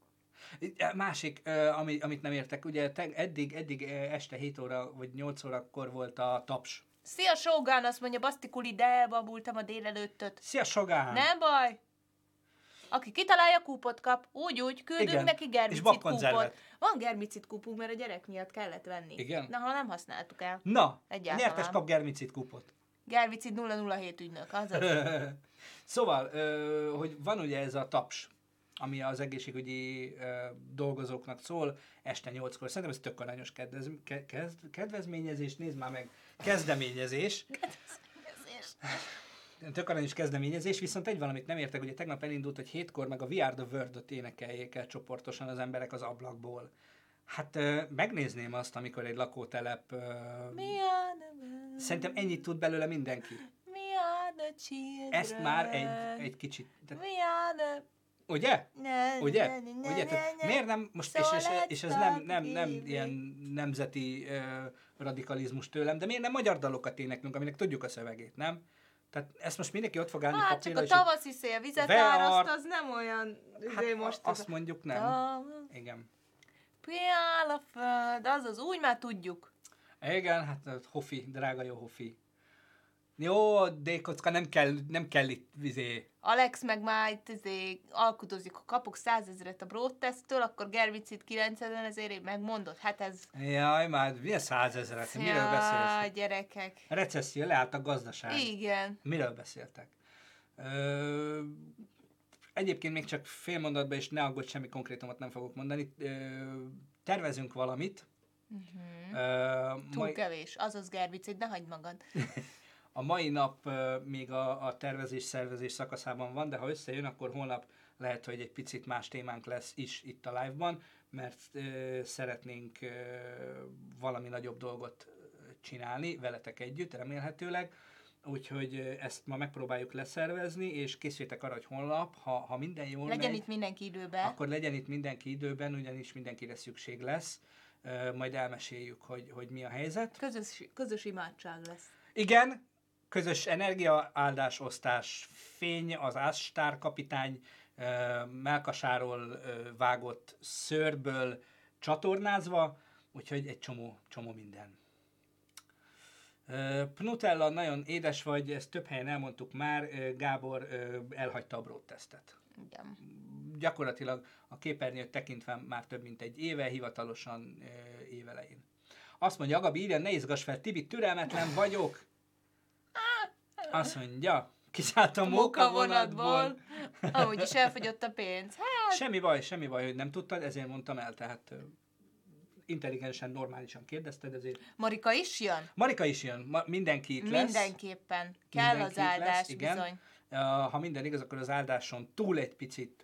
Itt, Másik, ö, ami, amit nem értek, ugye te, eddig, eddig ö, este 7 óra vagy 8 órakor volt a taps. Szia, Shogun, azt mondja, Basztikuli, de elbabultam a délelőttöt. Szia, Sogán! Nem baj. Aki kitalálja kúpot kap, úgy-úgy küldünk Igen. neki babkonzervet. kúpot. Van germicid kúpunk, mert a gyerek miatt kellett venni. Igen. Na, ha nem használtuk el. Na, Egyáltalán. nyertes kap Germicid kupot. Germicid 007 ügynök, azaz. szóval, ö, hogy van ugye ez a taps, ami az egészségügyi dolgozóknak szól, este 8-kor. Szerintem ez tök aranyos kedvez, ke, kezd, kedvezményezés, nézd már meg, kezdeményezés. Tök aranyos kezdeményezés, viszont egy valamit nem értek, ugye tegnap elindult, hogy hétkor meg a We Are the World-ot énekeljék el csoportosan az emberek az ablakból. Hát megnézném azt, amikor egy lakótelep... Mi a neve? szerintem ennyit tud belőle mindenki. Mi a the children? Ezt már egy, egy kicsit... Tehát, Mi a the... ugye? Ne, Ugye? ne, ne, Ugye? Tehát ne. miért nem, most, és, és, és ez nem, nem, nem ilyen nemzeti uh, radikalizmus tőlem, de miért nem magyar dalokat éneklünk, aminek tudjuk a szövegét, nem? Tehát ezt most mindenki ott fog állni Hát csak a tavaszi szél vizet áraszt, az nem olyan... hát most azt mondjuk nem. Igen. Piál a föld, azaz, úgy már tudjuk. Igen, hát Hofi, drága jó Hofi. Jó, D-kocka, nem kell, nem kell itt vizé. Alex meg már itt izé, alkudozik, ha kapok százezret a broadtesttől, akkor Gervicit 90 ezért megmondod. Hát ez... Jaj, már milyen százezeret, miről Ja, beszélsz? gyerekek. Recesszió, leállt a gazdaság. Igen. Miről beszéltek? Ö, egyébként még csak fél mondatban, és ne aggódj, semmi konkrétumot nem fogok mondani. Tervezünk valamit. Uh-huh. Ö, Túl mai, kevés. Azaz Gervicit, ne hagyd magad. a mai nap ö, még a, a tervezés-szervezés szakaszában van, de ha összejön, akkor holnap lehet, hogy egy picit más témánk lesz is itt a live-ban, mert ö, szeretnénk ö, valami nagyobb dolgot csinálni veletek együtt, remélhetőleg. Úgyhogy ezt ma megpróbáljuk leszervezni, és készüljetek arra, hogy holnap, ha, ha minden jól Legyen megy, itt mindenki időben. akkor legyen itt mindenki időben, ugyanis mindenkire szükség lesz. Majd elmeséljük, hogy, hogy mi a helyzet. Közös, közös imádság lesz. Igen, közös energiaáldás, osztás, fény, az Ástár kapitány melkasáról vágott szőrből csatornázva, úgyhogy egy csomó, csomó minden. Pnutella, nagyon édes vagy, ezt több helyen elmondtuk már, Gábor elhagyta a bród tesztet Igen. gyakorlatilag a képernyőt tekintve már több mint egy éve, hivatalosan évelején. Azt mondja, Agabi írja, ne izgass fel, Tibi, türelmetlen vagyok. Azt mondja, kiszállt a munkavonatból. Amúgy is elfogyott a pénz. Hát, Semmi baj, semmi baj, hogy nem tudtad, ezért mondtam el, tehát intelligensen, normálisan kérdezted, ezért. Marika is jön? Marika is jön, ma, mindenki itt lesz. Mindenképpen. Kell Mindenki az áldás, lesz, igen. bizony. Ha minden igaz, akkor az áldáson túl egy picit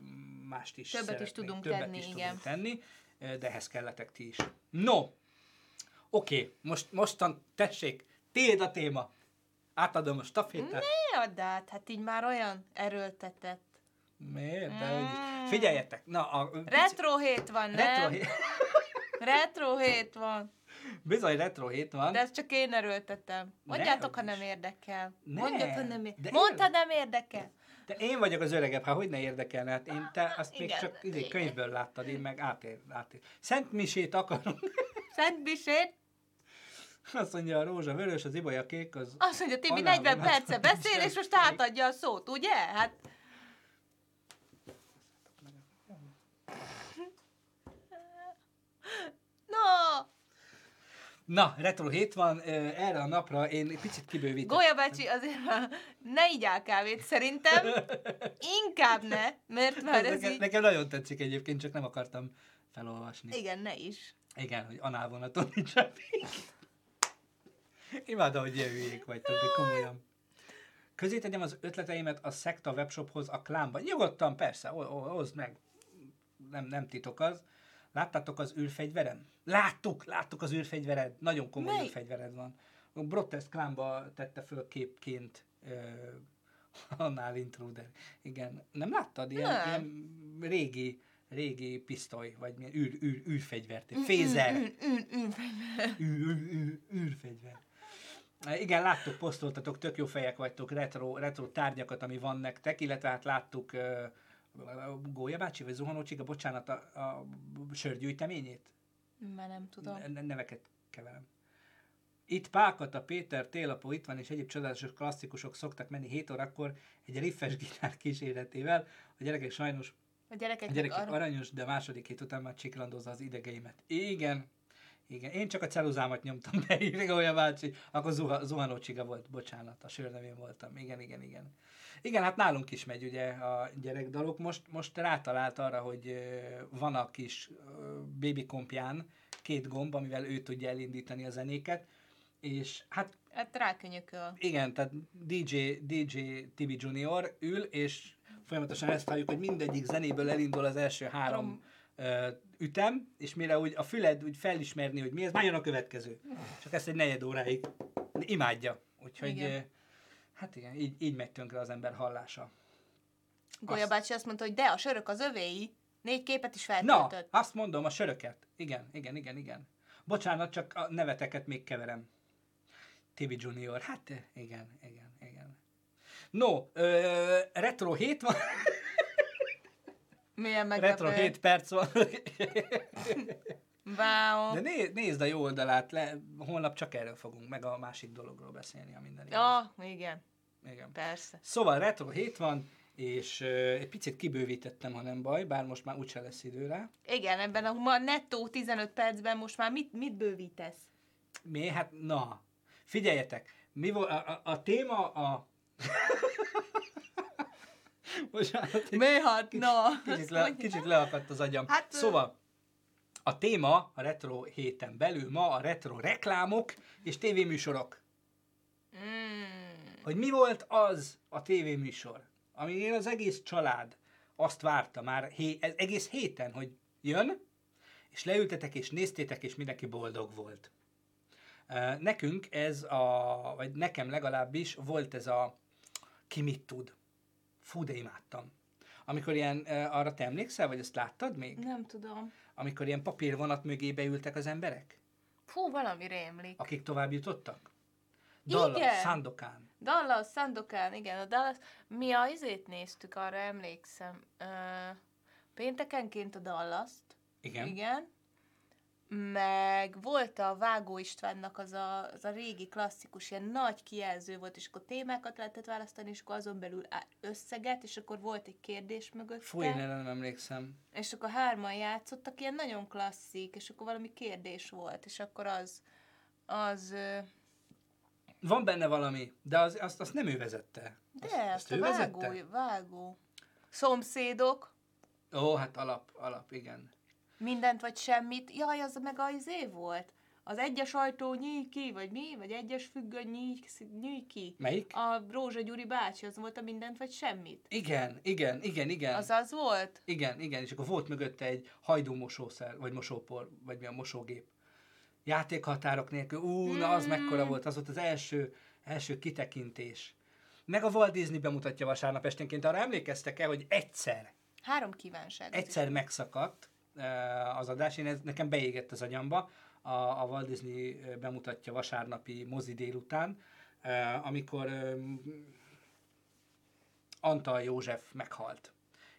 mást is Többet is szeretnénk, tudunk többet tenni, is igen. tudunk tenni, de ehhez kelletek ti is. No, oké, okay. most, mostan tessék, tiéd a téma. Átadom a stafétát. Ne add át, hát így már olyan erőltetett. Miért? De is. Mm. Figyeljetek, na a... Retro hét van, nem? retro hét, Retro hét van. bizony retro hét van. De ezt csak én erőltetem. Mondjátok, ha Ne, nem érdekel. Ne, Mondjad, ha nem de érdekel. Mondd, ha nem érdekel. De én vagyok az öregebb, hát hogy ne érdekelne? Hát én, te azt még Igen. csak izé, könyvből láttad, én meg átér, átér. Szent Misét akarunk. Szent Bisét. Azt mondja a rózsa vörös, az ibolya kék, az... Azt mondja, Tibi Alá 40 van, perce beszél, és most átadja a szót, ugye? Hát... No! Na, retro hét van, erre a napra én picit kibővítettem. Golya bácsi, azért ne igyál kávét, szerintem. Inkább ne, mert már ez nekem, így... nekem nagyon tetszik egyébként, csak nem akartam felolvasni. Igen, ne is. Igen, hogy análvonaton nincs. Imádom, hogy ilyen hülyék vagytok, de komolyan. Közé tegyem az ötleteimet a Szekta webshophoz a klámba. Nyugodtan, persze, hozd meg. Nem, nem titok az. Láttátok az űrfegyverem? Láttuk, láttuk az űrfegyvered. Nagyon komoly Mely? űrfegyvered van. A Brotest klámba tette föl képként ö, annál intruder. Igen. Nem láttad? Ilyen, Nem. ilyen régi, régi pisztoly, vagy milyen űr, űr, űrfegyvert. Fézer. Ün, ün, ün, ün. Ű- ű- ű- űrfegyver. Igen, láttuk, posztoltatok, tök jó fejek vagytok, retro, retro tárgyakat, ami van nektek, illetve hát láttuk uh, Gólya bácsi, vagy Zuhanó Csiga, bocsánat, a, a sörgyűjteményét? Már nem tudom. Ne- Neveket keverem. Itt Pákata, Péter, Télapó itt van, és egyéb csodálatos klasszikusok szoktak menni 7 órakor egy riffes gitár kíséretével. A gyerekek sajnos A gyerekek, a gyerekek aranyos, de a második hét után már csiklandozza az idegeimet. Igen, igen. Én csak a ceruzámat nyomtam be, írja olyan bácsi. Akkor zuha, zuhanó csiga volt, bocsánat, a sörnevén voltam. Igen, igen, igen. Igen, hát nálunk is megy ugye a gyerekdalok. Most, most rátalált arra, hogy van a kis ö, babykompján két gomb, amivel ő tudja elindítani a zenéket. És hát Hát rákönyököl. igen, tehát DJ, DJ Tibi Junior ül, és folyamatosan ezt halljuk, hogy mindegyik zenéből elindul az első három ütem, és mire úgy a füled úgy felismerni, hogy mi ez, már jön a következő. Csak ezt egy negyed óráig imádja. Úgyhogy Igen. hát igen, így, így megy tönkre az ember hallása. Golya Azt. bácsi azt mondta, hogy de, a sörök az övéi. Négy képet is Na, feltöltött. azt mondom, a söröket. Igen, igen, igen, igen. Bocsánat, csak a neveteket még keverem. Tibi Junior, hát igen, igen, igen. No, ö, retro 7 van, Milyen retro meglepő. 7 perc van. Wow. De né, nézd a jó oldalát, le, holnap csak erről fogunk, meg a másik dologról beszélni, a minden. Ja, igen, Igen. persze. Szóval retro 7 van, és ö, egy picit kibővítettem, ha nem baj, bár most már úgyse lesz idő rá. Igen, ebben a ma nettó 15 percben most már mit, mit bővítesz? Mi? Hát na, figyeljetek, mi volt, a, a, a téma a... Bocsánat, Mi hát, na. kicsit, le, kicsit leakadt az agyam. Hát, szóval, a téma a retro héten belül ma a retro reklámok és tévéműsorok. Mm. Hogy mi volt az a tévéműsor, ami én az egész család azt várta már hé, egész héten, hogy jön, és leültetek és néztétek, és mindenki boldog volt. Nekünk ez a, vagy nekem legalábbis volt ez a ki mit tud. Fú, de imádtam. Amikor ilyen, arra te emlékszel, vagy ezt láttad még? Nem tudom. Amikor ilyen papírvonat mögé beültek az emberek, Fú, valami rémlik. akik tovább jutottak? Dallas, Igen. Sandokan. Dallas, Sandokan, igen, a Dallas. Mi a izét néztük, arra emlékszem. Ö, péntekenként a Dallas-t. Igen. Igen. Meg volt a Vágó Istvánnak az a, az a régi klasszikus, ilyen nagy kijelző volt, és akkor témákat lehetett választani, és akkor azon belül összeget, és akkor volt egy kérdés mögötte. Fúj, én nem emlékszem. És akkor hárman játszottak, ilyen nagyon klasszik, és akkor valami kérdés volt, és akkor az, az, Van benne valami, de az, azt, azt nem ő vezette. de azt, azt a ő vágó, vezette? vágó. Szomszédok, Ó, hát alap, alap, igen. Mindent vagy semmit. Jaj, az meg az év volt. Az egyes ajtó nyíj ki, vagy mi? Vagy egyes függöny nyíj, nyíj ki. Melyik? A Rózsa Gyuri bácsi, az volt a mindent vagy semmit. Igen, igen, igen, igen. Az az volt? Igen, igen, és akkor volt mögötte egy hajdú mosószer, vagy mosópor, vagy mi a mosógép. Játékhatárok nélkül, ú, na az mekkora volt, az volt az első, első kitekintés. Meg a Walt Disney bemutatja vasárnap esténként, arra emlékeztek-e, hogy egyszer, Három kívánság. egyszer megszakadt az adás, én ez nekem beégett az agyamba, a, a Walt Disney bemutatja vasárnapi mozi délután, amikor Antal József meghalt.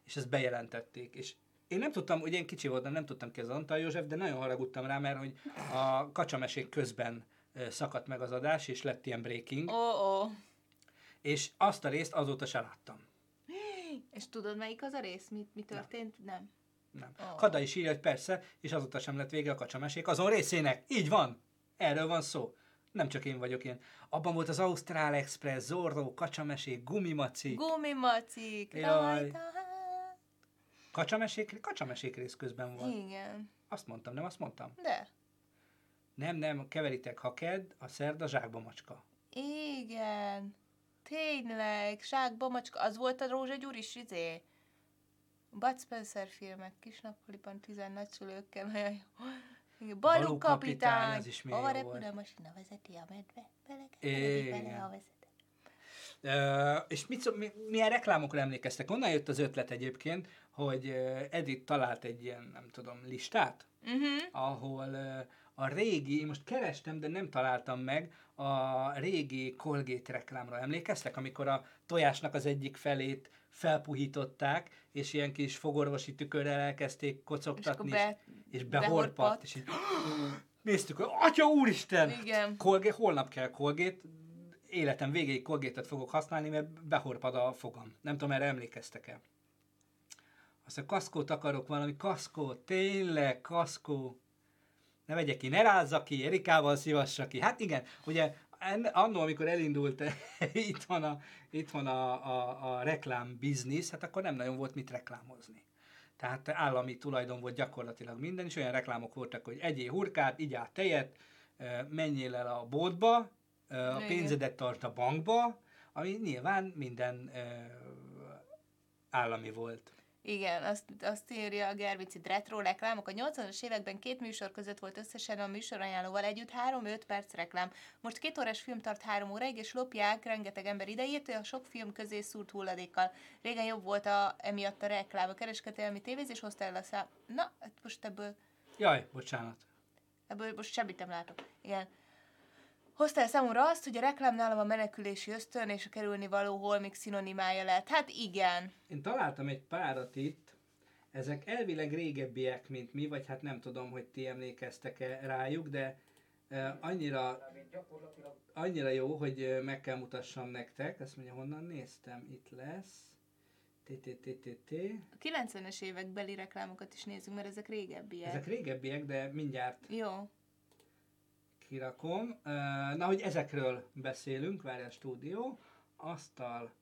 És ezt bejelentették. És én nem tudtam, ugye én kicsi voltam, nem tudtam ki az Antal József, de nagyon haragudtam rá, mert hogy a kacsamesék közben szakadt meg az adás, és lett ilyen breaking, Ó, ó. és azt a részt azóta se láttam. És tudod, melyik az a rész? Mi, mi történt? Nem. Nem. Ó. Kada is írja, hogy persze, és azóta sem lett vége a kacsamesék azon részének. Így van. Erről van szó. Nem csak én vagyok ilyen. Abban volt az Ausztrál Express, Zorro, kacsamesék, gumimaci. Gumimacik, Jaj. Kacsamesék, kacsamesék rész közben volt. Igen. Azt mondtam, nem azt mondtam? De. Nem, nem, keveritek, ha kedd, a szerda zsákba macska. Igen. Tényleg. Zsákba macska. Az volt a Rózsa Gyuris izé. Bud Spencer filmek, kis nappaliban tizen nagyszülőkkel, nagyon jó. Balú kapitány, az is Hova repül a masina, vezeti a medve, Igen. bele a vezető. Ö, és mit, mi, milyen reklámokra emlékeztek? Onnan jött az ötlet egyébként, hogy ö, Edith talált egy ilyen, nem tudom, listát, Uh-huh. ahol a régi, én most kerestem, de nem találtam meg, a régi Colgate reklámra emlékeztek, amikor a tojásnak az egyik felét felpuhították, és ilyen kis fogorvosi tükörrel elkezdték És kocogtatni, be, és behorpadt, behorpadt. és így néztük, hogy atya úristen! Igen. Colgate, holnap kell Colgate, életem végéig Colgate-et fogok használni, mert behorpad a fogam. Nem tudom, erre emlékeztek-e. Aztán kaszkót akarok, valami kaszkó, tényleg kaszkó. Ne vegye ki, ne rázza ki, Erikával szívassa ki. Hát igen, ugye en- annó, amikor elindult itt van a, itt van a, a, a reklám biznisz, hát akkor nem nagyon volt mit reklámozni. Tehát állami tulajdon volt gyakorlatilag minden, és olyan reklámok voltak, hogy egyél hurkát, igyál tejet, menjél el a boltba, a pénzedet tart a bankba, ami nyilván minden állami volt. Igen, azt, azt írja a Gervicid retro reklámok. A 80-as években két műsor között volt összesen a műsorajánlóval együtt 3-5 perc reklám. Most két órás film tart 3 óráig, és lopják rengeteg ember idejét a sok film közé szúrt hulladékkal. Régen jobb volt a, emiatt a reklám. A kereskedelmi tévézés hozta el a szám... Na, hát most ebből, Jaj, bocsánat. ebből most semmit nem látok. Igen. Hozta el számomra azt, hogy a reklámnál a menekülési ösztön és a kerülni való holmik szinonimája lett. Hát igen. Én találtam egy párat itt, ezek elvileg régebbiek, mint mi, vagy hát nem tudom, hogy ti emlékeztek-e rájuk, de uh, annyira, annyira jó, hogy uh, meg kell mutassam nektek. Ezt mondja, honnan néztem? Itt lesz. TTTTT. A 90-es évek beli reklámokat is nézzük, mert ezek régebbiek. Ezek régebbiek, de mindjárt Jó. Kirakom. Na, hogy ezekről beszélünk, várj a stúdió. Asztal,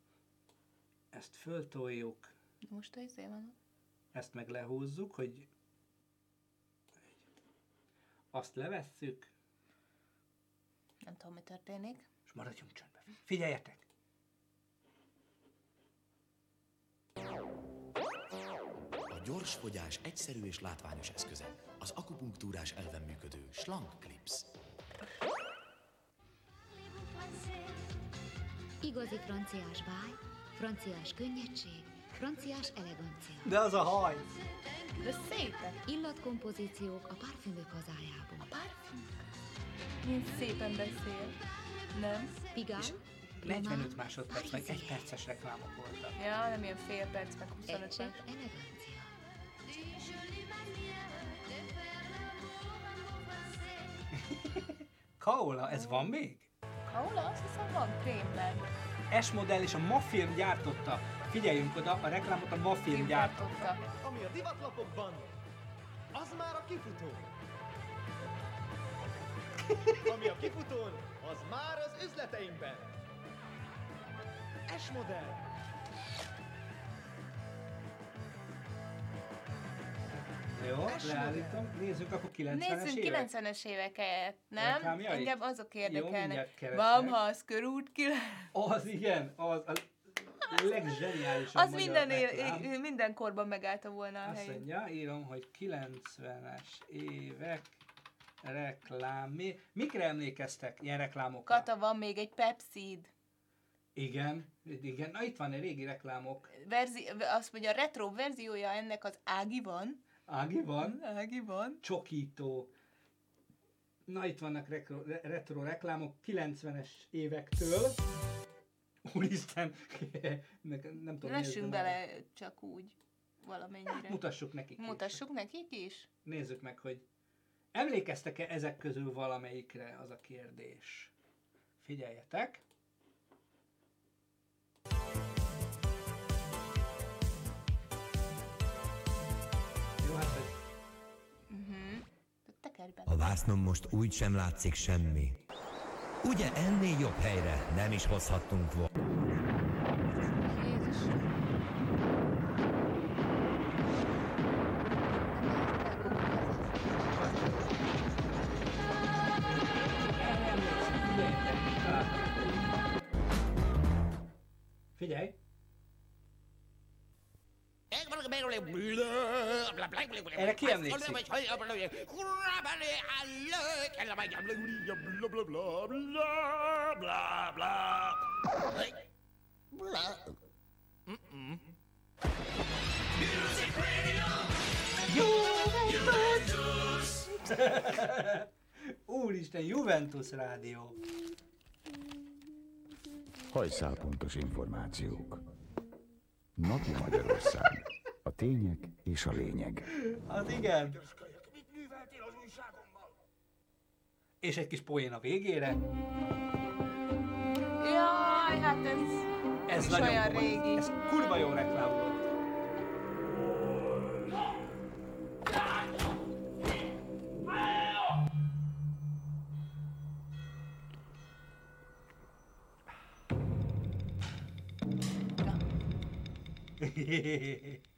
ezt föltoljuk, Most a izé van. ezt meg lehúzzuk, hogy azt levesszük, Nem tudom, mi történik. és maradjunk csöndben. Figyeljetek! A gyors fogyás egyszerű és látványos eszköze. Az akupunktúrás elven működő Schlank Clips. Igazi franciás báj, franciás könnyedség, franciás elegancia. De az a haj! De szépen. Illatkompozíciók a parfümök hazájából. Parfüm. Milyen szépen beszél. Nem. Pigalle, 45 másodperc, meg egy perces reklámok voltak. Ja, nem ilyen fél perc, meg 25 egy perc. elegancia. Kaola, ez van még? Kaola, azt hiszem van krémben. S modell és a Mafilm gyártotta. Figyeljünk oda, a reklámot a Mafilm gyártotta. Gyártotta. Ami a divatlapokban, az már a kifutó. Ami a kifutón, az már az üzleteinkben. S Jó, leállítom. Nézzük akkor 90-es Nézzünk évek. 90-es éveket, nem? Reklámjait? Engem azok érdekelnek. Bamhasz körút 9. Az igen, az a legzseniálisabb Az minden, reklám. él, minden korban megállta volna a Azt helyét. mondja, írom, hogy 90-es évek reklám. Mi, mikre emlékeztek ilyen reklámokra? Kata, van még egy Pepsid. Igen, igen. Na itt van egy régi reklámok. Verzi, azt mondja, a retro verziója ennek az Ági van. Ági van, Ági van. csokító. Na itt vannak retro, retro reklámok 90-es évektől. Úristen, ne- nem tudom. Lessünk bele csak úgy valamennyire. Mutassuk nekik. is. Mutassuk nekik is? Nézzük meg, hogy emlékeztek-e ezek közül valamelyikre, az a kérdés. Figyeljetek! Vásznon most úgy sem látszik semmi. Ugye ennél jobb helyre nem is hozhattunk volna. Erre ki emlékszik? Juventus! Úristen, Juventus rádió. Hajszálpontos információk. Napi Magyarország. A tények és a lényeg. Az igen. És egy kis poén a végére. Jaj, hát ez, Ez is nagyon olyan komoly. régi. Ez kurva jó reklám volt. Jaj,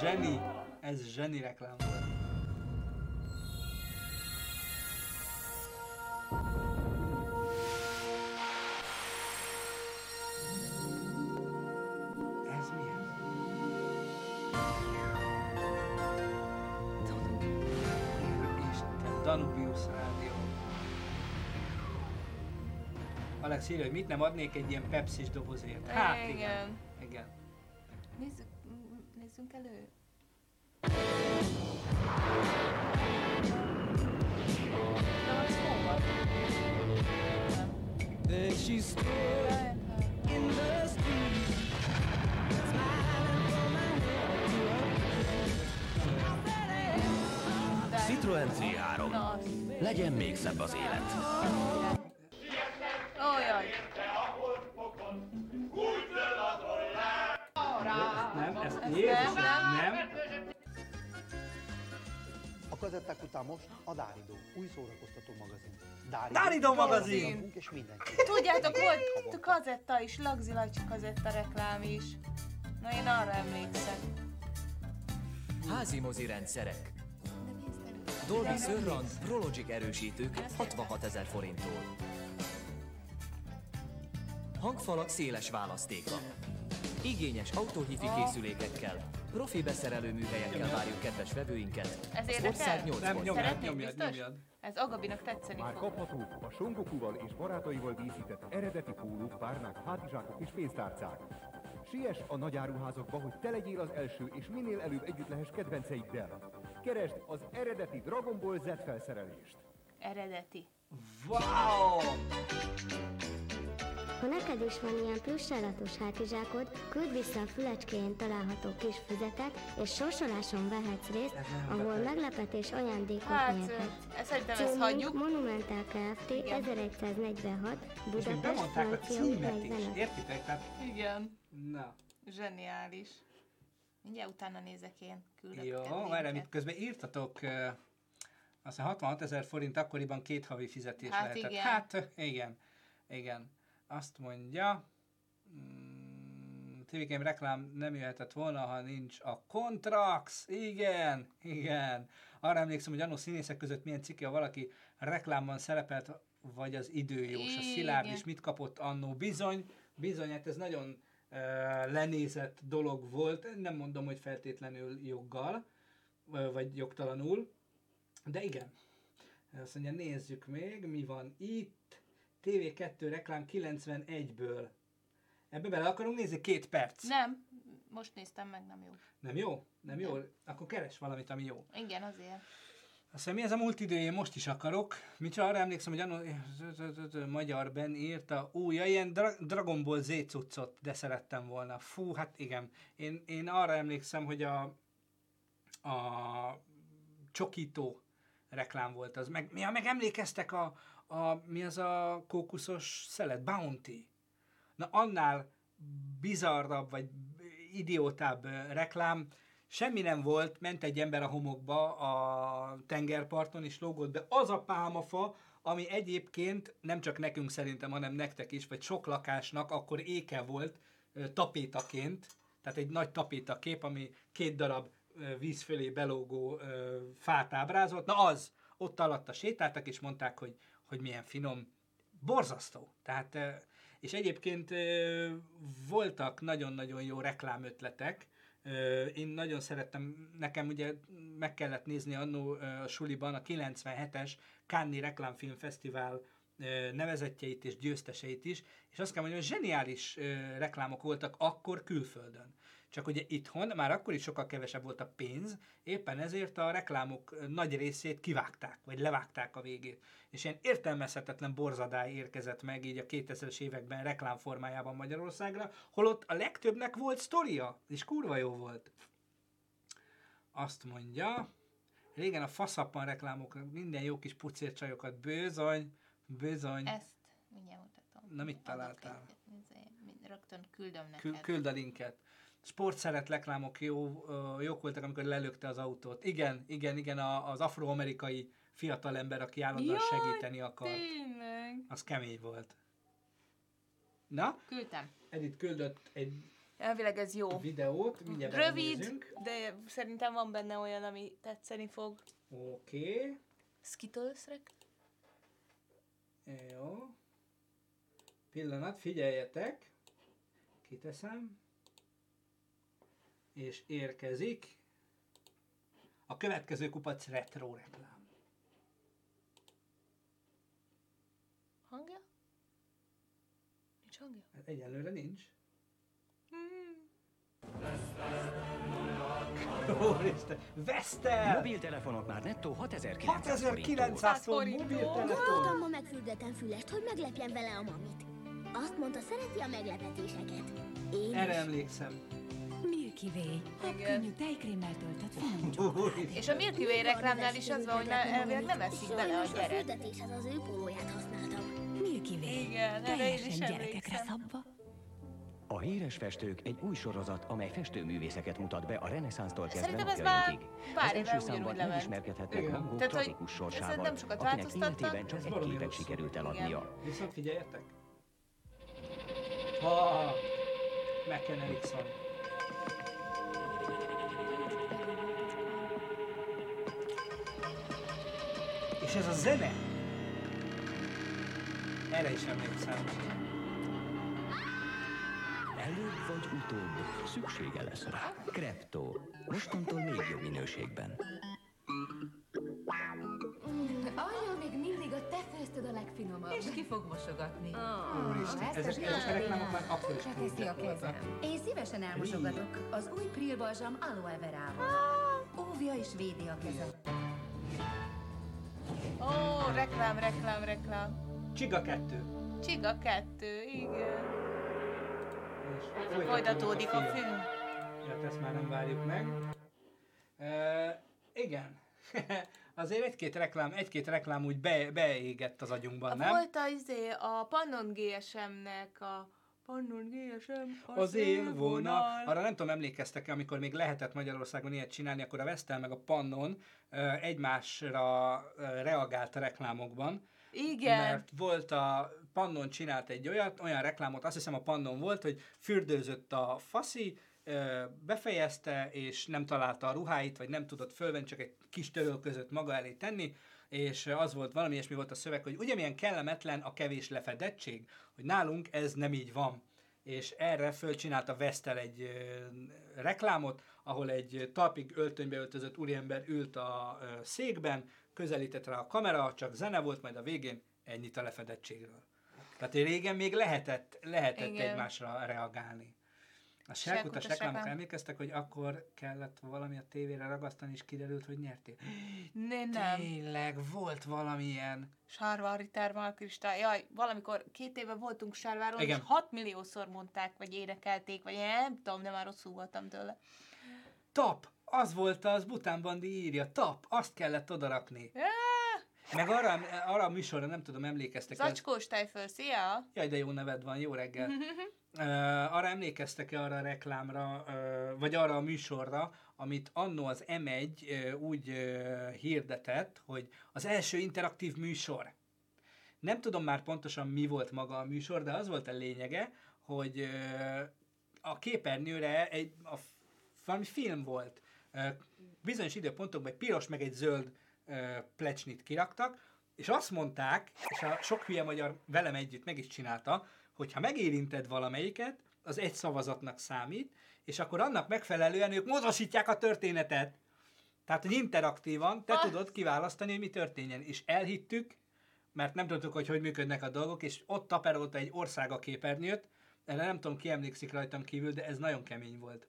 zseni. Ez zseni reklám volt. Ez mi ez? Isten, Danubius Rádió. Alex írja, hogy mit nem adnék egy ilyen pepsis dobozért. Hát igen. Igen. Igen. Nézzük, nézzünk elő. Na, az hol van? Nem. De- Citroen C3. Na, az. Legyen még szebb az élet. Kazetták után most a Dáridó, új szórakoztató magazin. Dáridó magazin! Magunk és mindenki. Tudjátok, volt kazetta is, Lagzi Lacsi kazetta reklám is. Na, én arra emlékszem. Házi mozi rendszerek. Dolby Surround Prologic erősítők 66 ezer forinttól. Hangfalak széles választéka. Igényes autóhifi készülékekkel, profi beszerelő műhelyekkel várjuk kedves vevőinket. Ez érdekel? ország 8 Nem, nyomjad, nyomjad, nyomjad. Ez Agabinak tetszeni Már fog. kaphatók a Songokuval és barátaival díszített eredeti pólók, párnák, hátizsákok és pénztárcák. Siess a nagyáruházakba, hogy te legyél az első, és minél előbb együtt lehess kedvenceiddel. Keresd az eredeti Dragon Ball Z felszerelést. Eredeti. Wow! Ha neked is van ilyen plüssállatos hátizsákod, küld vissza a fülecskéjén található kis füzetet, és sorsoláson vehetsz részt, ahol meglepetés ajándékot Hát, nyerhetsz. ö, szerintem ezt hagyjuk. Monumental Kft. 1146, És még Budapest, bemondták a Francia címet is, 45. értitek? Tehát, Igen. na. Zseniális. Mindjárt utána nézek én. Küldök Jó, linket. itt közben írtatok, uh, azt hiszem 66 ezer forint akkoriban két havi fizetés Hát lehetett. igen. Hát igen, igen. Azt mondja, TVKM reklám nem jöhetett volna, ha nincs a Contrax. Igen, igen. Arra emlékszem, hogy annó színészek között milyen cikke, ha valaki reklámban szerepelt, vagy az időjós, a Szilárd is mit kapott annó. Bizony, bizony, hát ez nagyon uh, lenézett dolog volt. Nem mondom, hogy feltétlenül joggal, vagy jogtalanul, de igen. Azt mondja, nézzük még, mi van itt. TV2 reklám 91-ből. Ebbe bele akarunk nézni két perc. Nem, most néztem meg, nem jó. Nem jó? Nem jó? Akkor keres valamit, ami jó. Igen, azért. Azt hiszem, mi ez a múlt idő, én most is akarok. Csak arra emlékszem, hogy annó magyarben írta, ú, ja, ilyen Dra- Dragon Ball Z cuccot, de szerettem volna. Fú, hát igen. Én, én arra emlékszem, hogy a, a Csokító reklám volt az. Meg, ja, meg emlékeztek a, a, mi az a kókuszos szelet? Bounty. Na annál bizarrabb, vagy idiótább reklám, semmi nem volt, ment egy ember a homokba a tengerparton, és lógott be az a pálmafa, ami egyébként nem csak nekünk szerintem, hanem nektek is, vagy sok lakásnak akkor éke volt tapétaként, tehát egy nagy tapétakép, ami két darab víz fölé belógó fát ábrázolt. Na az, ott alatta sétáltak, és mondták, hogy, hogy milyen finom, borzasztó. Tehát, és egyébként voltak nagyon-nagyon jó reklámötletek, Én nagyon szerettem, nekem ugye meg kellett nézni annó a suliban a 97-es Cannes Reklámfilmfesztivál nevezetjeit és győzteseit is, és azt kell mondjam, hogy zseniális reklámok voltak akkor külföldön. Csak ugye itthon már akkor is sokkal kevesebb volt a pénz, éppen ezért a reklámok nagy részét kivágták, vagy levágták a végét. És ilyen értelmezhetetlen borzadály érkezett meg így a 2000-es években reklámformájában Magyarországra, holott a legtöbbnek volt sztoria, és kurva jó volt. Azt mondja, régen a faszappan reklámokra minden jó kis pucércsajokat, bőzony, bőzony. Ezt mindjárt mutatom. Na, mit találtál? egy- Rögtön küldöm neked. Kü- küld a linket. Sportszeret reklámok jó, jók voltak, amikor lelökte az autót. Igen, igen, igen, a, az afroamerikai fiatalember, aki állandóan Jaj, segíteni akar. Tényleg. Az kemény volt. Na, Küldtem. Edith küldött egy Elvileg ez jó. videót, mindjárt Rövid, belenézünk. de szerintem van benne olyan, ami tetszeni fog. Oké, okay. Skittles jó. Pillanat, figyeljetek. Kiteszem. És érkezik a következő kupac retro reklám. Hangja? Nincs hangja? Hát Egyelőre nincs. Úristen, Vestel! Mobiltelefonok már nettó 6900 6900 forint mobiltelefon! Hallottam ma megfürdettem fülest, hogy meglepjem vele a mamit. Azt mondta, szereti a meglepetéseket. Én Erre is. emlékszem. Milky Way. Habkönnyű tejkrémmel töltött finom. És a Milky Way reklámnál is az van, hogy ne- elvileg nem eszik bele a gyerek. fürdetéshez az ő pólóját használtam. Milky Way. Igen, Teljesen gyerekekre szabva. A Híres Festők egy új sorozat, amely festőművészeket mutat be a reneszánsztól kezdve Szerintem ez már pár Az első számban megismerkedhetnek hogy tragikus sorsával, nem sokat akinek életében csak Ez egy képet sikerült eladnia. Viszont figyeljetek! Ha! McKen Erickson. És ez a zene? Erre is emlékszem. Előbb vagy utóbb szüksége lesz rá. Krepto. Mostantól még jobb minőségben. Alja, még mindig a te főztöd a legfinomabb. És ki fog mosogatni? Úristen, ezek, ezek a reklámok már akkor is Teszi a kezem. Én szívesen elmosogatok az új Pril Balzsam Aloe Verával. óvja és védi a kezet. Ó, reklám, reklám, reklám. Csiga 2. Csiga 2, igen. És Folytatódik a film. Ja, ezt már nem várjuk meg. E, igen. Azért egy-két reklám, egy-két reklám úgy be, beégett az agyunkban, nem? Volt az izé, a Pannon GSM-nek a Pannon GSM, Az élvonal. Arra nem tudom, emlékeztek-e, amikor még lehetett Magyarországon ilyet csinálni, akkor a Vestel meg a Pannon egymásra reagált a reklámokban. Igen. Mert volt a Pannon csinált egy olyat, olyan reklámot, azt hiszem a Pannon volt, hogy fürdőzött a faszi, befejezte, és nem találta a ruháit, vagy nem tudott fölvenni, csak egy kis töröl között maga elé tenni, és az volt, valami ilyesmi volt a szöveg, hogy ugye milyen kellemetlen a kevés lefedettség, hogy nálunk ez nem így van. És erre fölcsinálta Vestel egy ö, reklámot, ahol egy talpig öltönybe öltözött úriember ült a ö, székben, közelített rá a kamera, csak zene volt, majd a végén ennyit a lefedettségről. Tehát régen még lehetett, lehetett Igen. egymásra reagálni. A Sárkutas sárkutas reklámok reklám. emlékeztek, hogy akkor kellett valami a tévére ragasztani, és kiderült, hogy nyertél. Ne, nem. Tényleg, volt valamilyen. Sárvári termalkristály. Jaj, valamikor két éve voltunk Sárváron, Igen. és 6 milliószor mondták, vagy énekelték, vagy nem tudom, de már rosszul voltam tőle. Tap, az volt az, Bután Bandi írja, tap, azt kellett odarakni. Meg arra, arra a műsorra nem tudom, emlékeztek Zacskós tejföl, szia! Jaj, de jó neved van, jó reggel. Uh, arra emlékeztek-e arra a reklámra, uh, vagy arra a műsorra, amit annó az M1 uh, úgy uh, hirdetett, hogy az első interaktív műsor. Nem tudom már pontosan mi volt maga a műsor, de az volt a lényege, hogy uh, a képernyőre egy, a, valami film volt. Uh, bizonyos időpontokban egy piros meg egy zöld plecsnit kiraktak, és azt mondták, és a sok hülye magyar velem együtt meg is csinálta, hogy ha megérinted valamelyiket, az egy szavazatnak számít, és akkor annak megfelelően ők módosítják a történetet. Tehát, hogy interaktívan te Ah. tudod kiválasztani, hogy mi történjen. És elhittük, mert nem tudtuk, hogy hogy működnek a dolgok, és ott taperolta egy ország a képernyőt, erre nem tudom, ki emlékszik rajtam kívül, de ez nagyon kemény volt.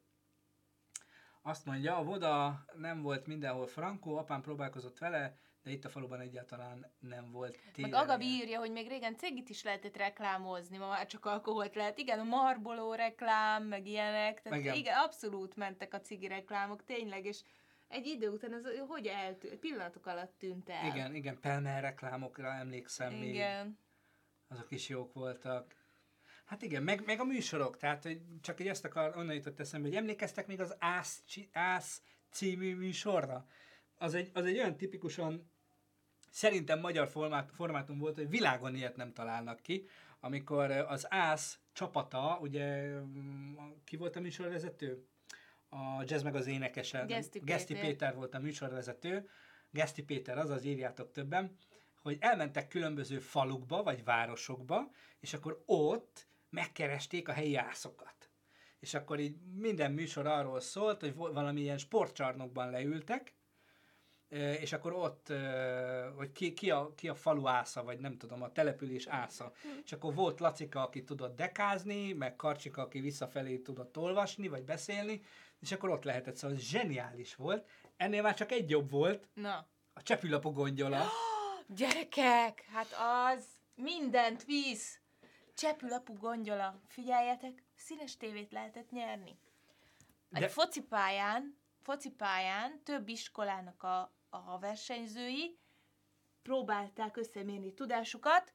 Azt mondja, a voda nem volt mindenhol frankó, apám próbálkozott vele, de itt a faluban egyáltalán nem volt Meg téreje. Agabi írja, hogy még régen cégit is lehetett reklámozni, ma már csak alkoholt lehet. Igen, a marboló reklám, meg ilyenek. Tehát Igen. igen. abszolút mentek a cigi reklámok, tényleg, és egy idő után ez hogy eltűnt, pillanatok alatt tűnt el. Igen, igen, Pelmer reklámokra emlékszem még. Igen. Azok is jók voltak. Hát igen, meg, meg a műsorok, tehát hogy csak egy ezt akar, onnan jutott eszembe, hogy emlékeztek még az Ász, Ász című műsorra? Az egy, az egy olyan tipikusan szerintem magyar formát, formátum volt, hogy világon ilyet nem találnak ki, amikor az Ász csapata, ugye mm, ki volt a műsorvezető? A jazz meg az énekese. Geszti Geszti Péter. Péter volt a műsorvezető. Geszti Péter, azaz írjátok többen, hogy elmentek különböző falukba, vagy városokba, és akkor ott megkeresték a helyi ászokat. És akkor így minden műsor arról szólt, hogy valamilyen sportcsarnokban leültek, és akkor ott, hogy ki, ki, a, ki a falu ásza, vagy nem tudom, a település ásza. És akkor volt Lacika, aki tudott dekázni, meg Karcsika, aki visszafelé tudott olvasni, vagy beszélni, és akkor ott lehetett, szóval zseniális volt. Ennél már csak egy jobb volt, Na. a csepülapú gondjola. Gyerekek, hát az mindent visz. Csepülapú gondjola. Figyeljetek, színes tévét lehetett nyerni. Egy De- focipályán, focipályán több iskolának a, a versenyzői próbálták összemérni tudásukat,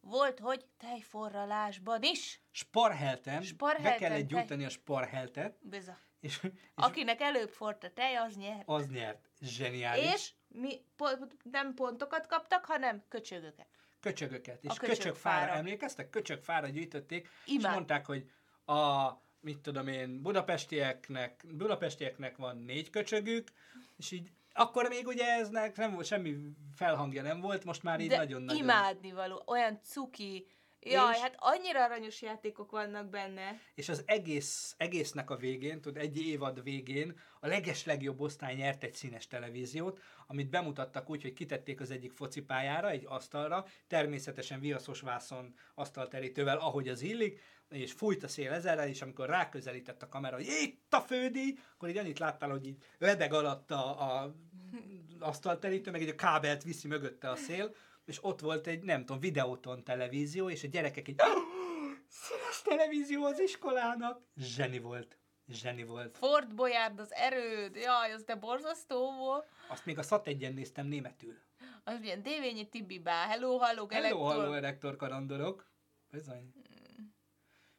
volt, hogy tejforralásban is. Sparhelten, be Sparhelten, kellett tej- gyújtani a sparheltet, Biza. és, és Akinek előbb forrt a tej, az nyert. az nyert. Zseniális. És mi po- nem pontokat kaptak, hanem köcsögöket. Köcsögöket. És köcsögfára. emlékeztek? Köcsögfára gyűjtötték, és Imádom. mondták, hogy a, mit tudom én, budapestieknek, budapestieknek van négy köcsögük, és így akkor még ugye eznek nem volt semmi felhangja nem volt, most már így nagyon-nagyon... imádnivaló, olyan cuki Jaj, és, hát annyira aranyos játékok vannak benne. és az egész, egésznek a végén, tudod, egy évad végén a leges legjobb osztály nyert egy színes televíziót, amit bemutattak úgy, hogy kitették az egyik focipályára, egy asztalra, természetesen viaszos vászon asztalterítővel, ahogy az illik, és fújt a szél ezerrel, és amikor ráközelített a kamera, hogy itt a fődi, akkor így annyit láttál, hogy így ledeg alatt a, a asztalterítő, meg egy a kábelt viszi mögötte a szél, és ott volt egy, nem tudom, videóton televízió, és a gyerekek így, színes televízió az iskolának. Zseni volt. Zseni volt. Ford Boyard, az erőd, jaj, az de borzasztó volt. Azt még a SAT egyen néztem németül. Az ilyen Dévényi Tibibá, hello, hello, Hello, Elektor. hello, rektor karandorok. Bizony.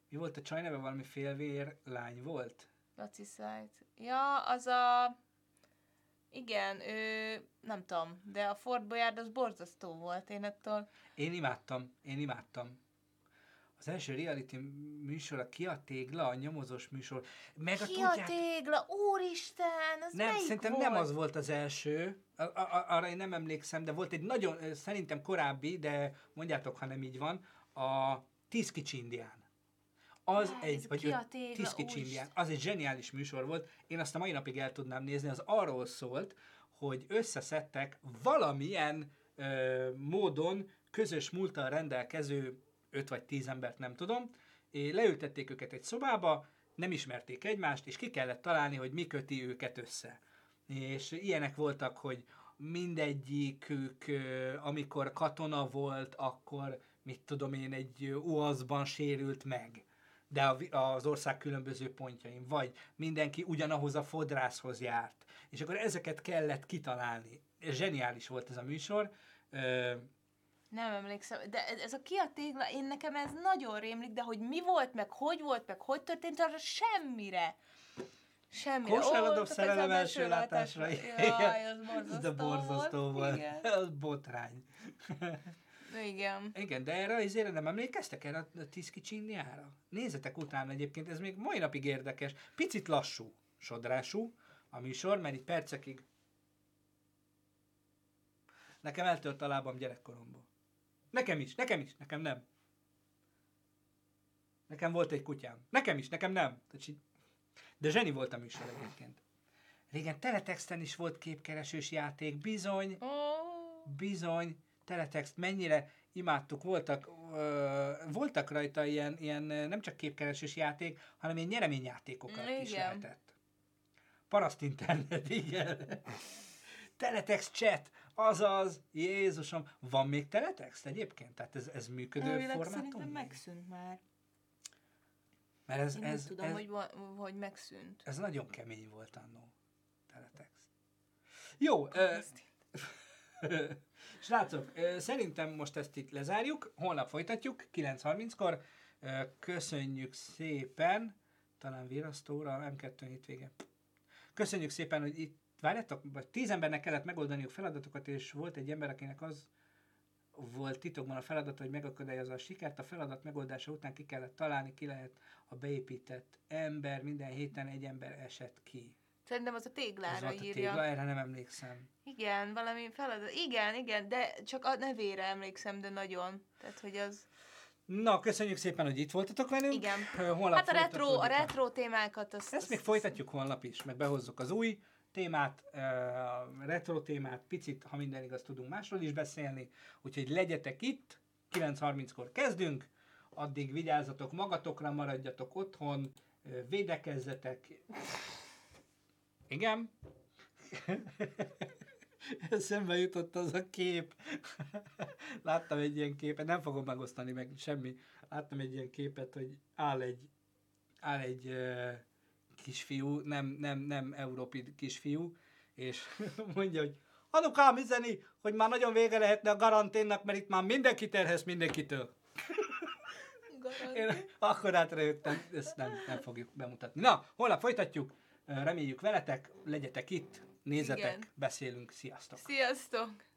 Mi volt a csaj neve? Valami félvér lány volt? Laci Szájt. Ja, az a... Igen, ő... Nem tudom, de a Ford Boyard az borzasztó volt. Én ettől... Én imádtam, én imádtam. Az első reality műsor, a Ki a tégla, a nyomozós műsor. Meg a Ki a tudják, tégla? Úristen, az nem, szerintem volt? nem az volt az első, a, a, arra én nem emlékszem, de volt egy nagyon, szerintem korábbi, de mondjátok, ha nem így van, a Tíz kicsi indián. Az Jaj, egy, vagy öt- Tíz az egy zseniális műsor volt, én azt a mai napig el tudnám nézni, az arról szólt, hogy összeszedtek valamilyen ö, módon közös múltal rendelkező öt vagy tíz embert, nem tudom, és leültették őket egy szobába, nem ismerték egymást, és ki kellett találni, hogy mi köti őket össze. És ilyenek voltak, hogy mindegyikük, amikor katona volt, akkor mit tudom én, egy UAZ-ban sérült meg de az ország különböző pontjain, vagy mindenki ugyanahoz a fodrászhoz járt. És akkor ezeket kellett kitalálni. Zseniális volt ez a műsor. Nem emlékszem, de ez a Ki a tégla, én nekem ez nagyon rémlik, de hogy mi volt, meg hogy volt, meg hogy történt, arra semmire. Semmire. Kósáladó Ó, szerelem első látásra. Jaj, az borzasztó Ez de borzasztó volt. Igen. Az botrány. Igen. Igen, de erre azért nem emlékeztek erre a tíz kicsi indiára? Nézzetek utána egyébként, ez még mai napig érdekes. Picit lassú, sodrású a műsor, mert itt percekig Nekem eltört a lábam gyerekkoromból. Nekem is, nekem is, nekem nem. Nekem volt egy kutyám. Nekem is, nekem nem. De zseni volt a műsor egyébként. Régen teletexten is volt képkeresős játék, bizony, bizony, teletext, mennyire imádtuk, voltak, ö, voltak rajta ilyen, ilyen nem csak képkeresős játék, hanem ilyen nyereményjátékokat is Igen. lehetett. Paraszt internet, igen. Teletext chat, azaz, Jézusom, van még teletext egyébként? Tehát ez, ez működő Elvileg formátum? szerintem megszűnt már. Mert ez, Én ez, nem tudom, ez, hogy, hogy megszűnt. ez nagyon kemény volt annó. Teletext. Jó, ö, srácok, szerintem most ezt itt lezárjuk, holnap folytatjuk, 9.30-kor. Ö, Köszönjük szépen, talán virasztóra, M2 hétvége. Köszönjük szépen, hogy itt várjátok, vagy tíz embernek kellett megoldaniuk feladatokat, és volt egy ember, akinek az volt titokban a feladat, hogy megakadályozza a sikert. A feladat megoldása után ki kellett találni, ki lehet a beépített ember, minden héten egy ember esett ki. Szerintem az a téglára volt a írja. tégla, erre nem emlékszem. Igen, valami feladat. Igen, igen, de csak a nevére emlékszem, de nagyon. Tehát, hogy az... Na, köszönjük szépen, hogy itt voltatok velünk. Igen. Holnap hát a retro, a retro témákat, azt... Ezt még folytatjuk holnap is, meg behozzuk az új témát, a retro témát, picit, ha minden igaz, tudunk másról is beszélni, úgyhogy legyetek itt, 9.30-kor kezdünk, addig vigyázzatok magatokra, maradjatok otthon, védekezzetek. Igen? Eszembe jutott az a kép. Láttam egy ilyen képet, nem fogom megosztani meg semmi. Láttam egy ilyen képet, hogy áll egy, áll egy uh, kisfiú, nem, nem, nem európai kisfiú, és mondja, hogy Anukám üzeni, hogy már nagyon vége lehetne a garanténnak, mert itt már mindenki terhes mindenkitől. Én akkor átrejöttem, ezt nem, nem fogjuk bemutatni. Na, holnap folytatjuk, reméljük veletek, legyetek itt, nézzetek, Igen. beszélünk, sziasztok! Sziasztok!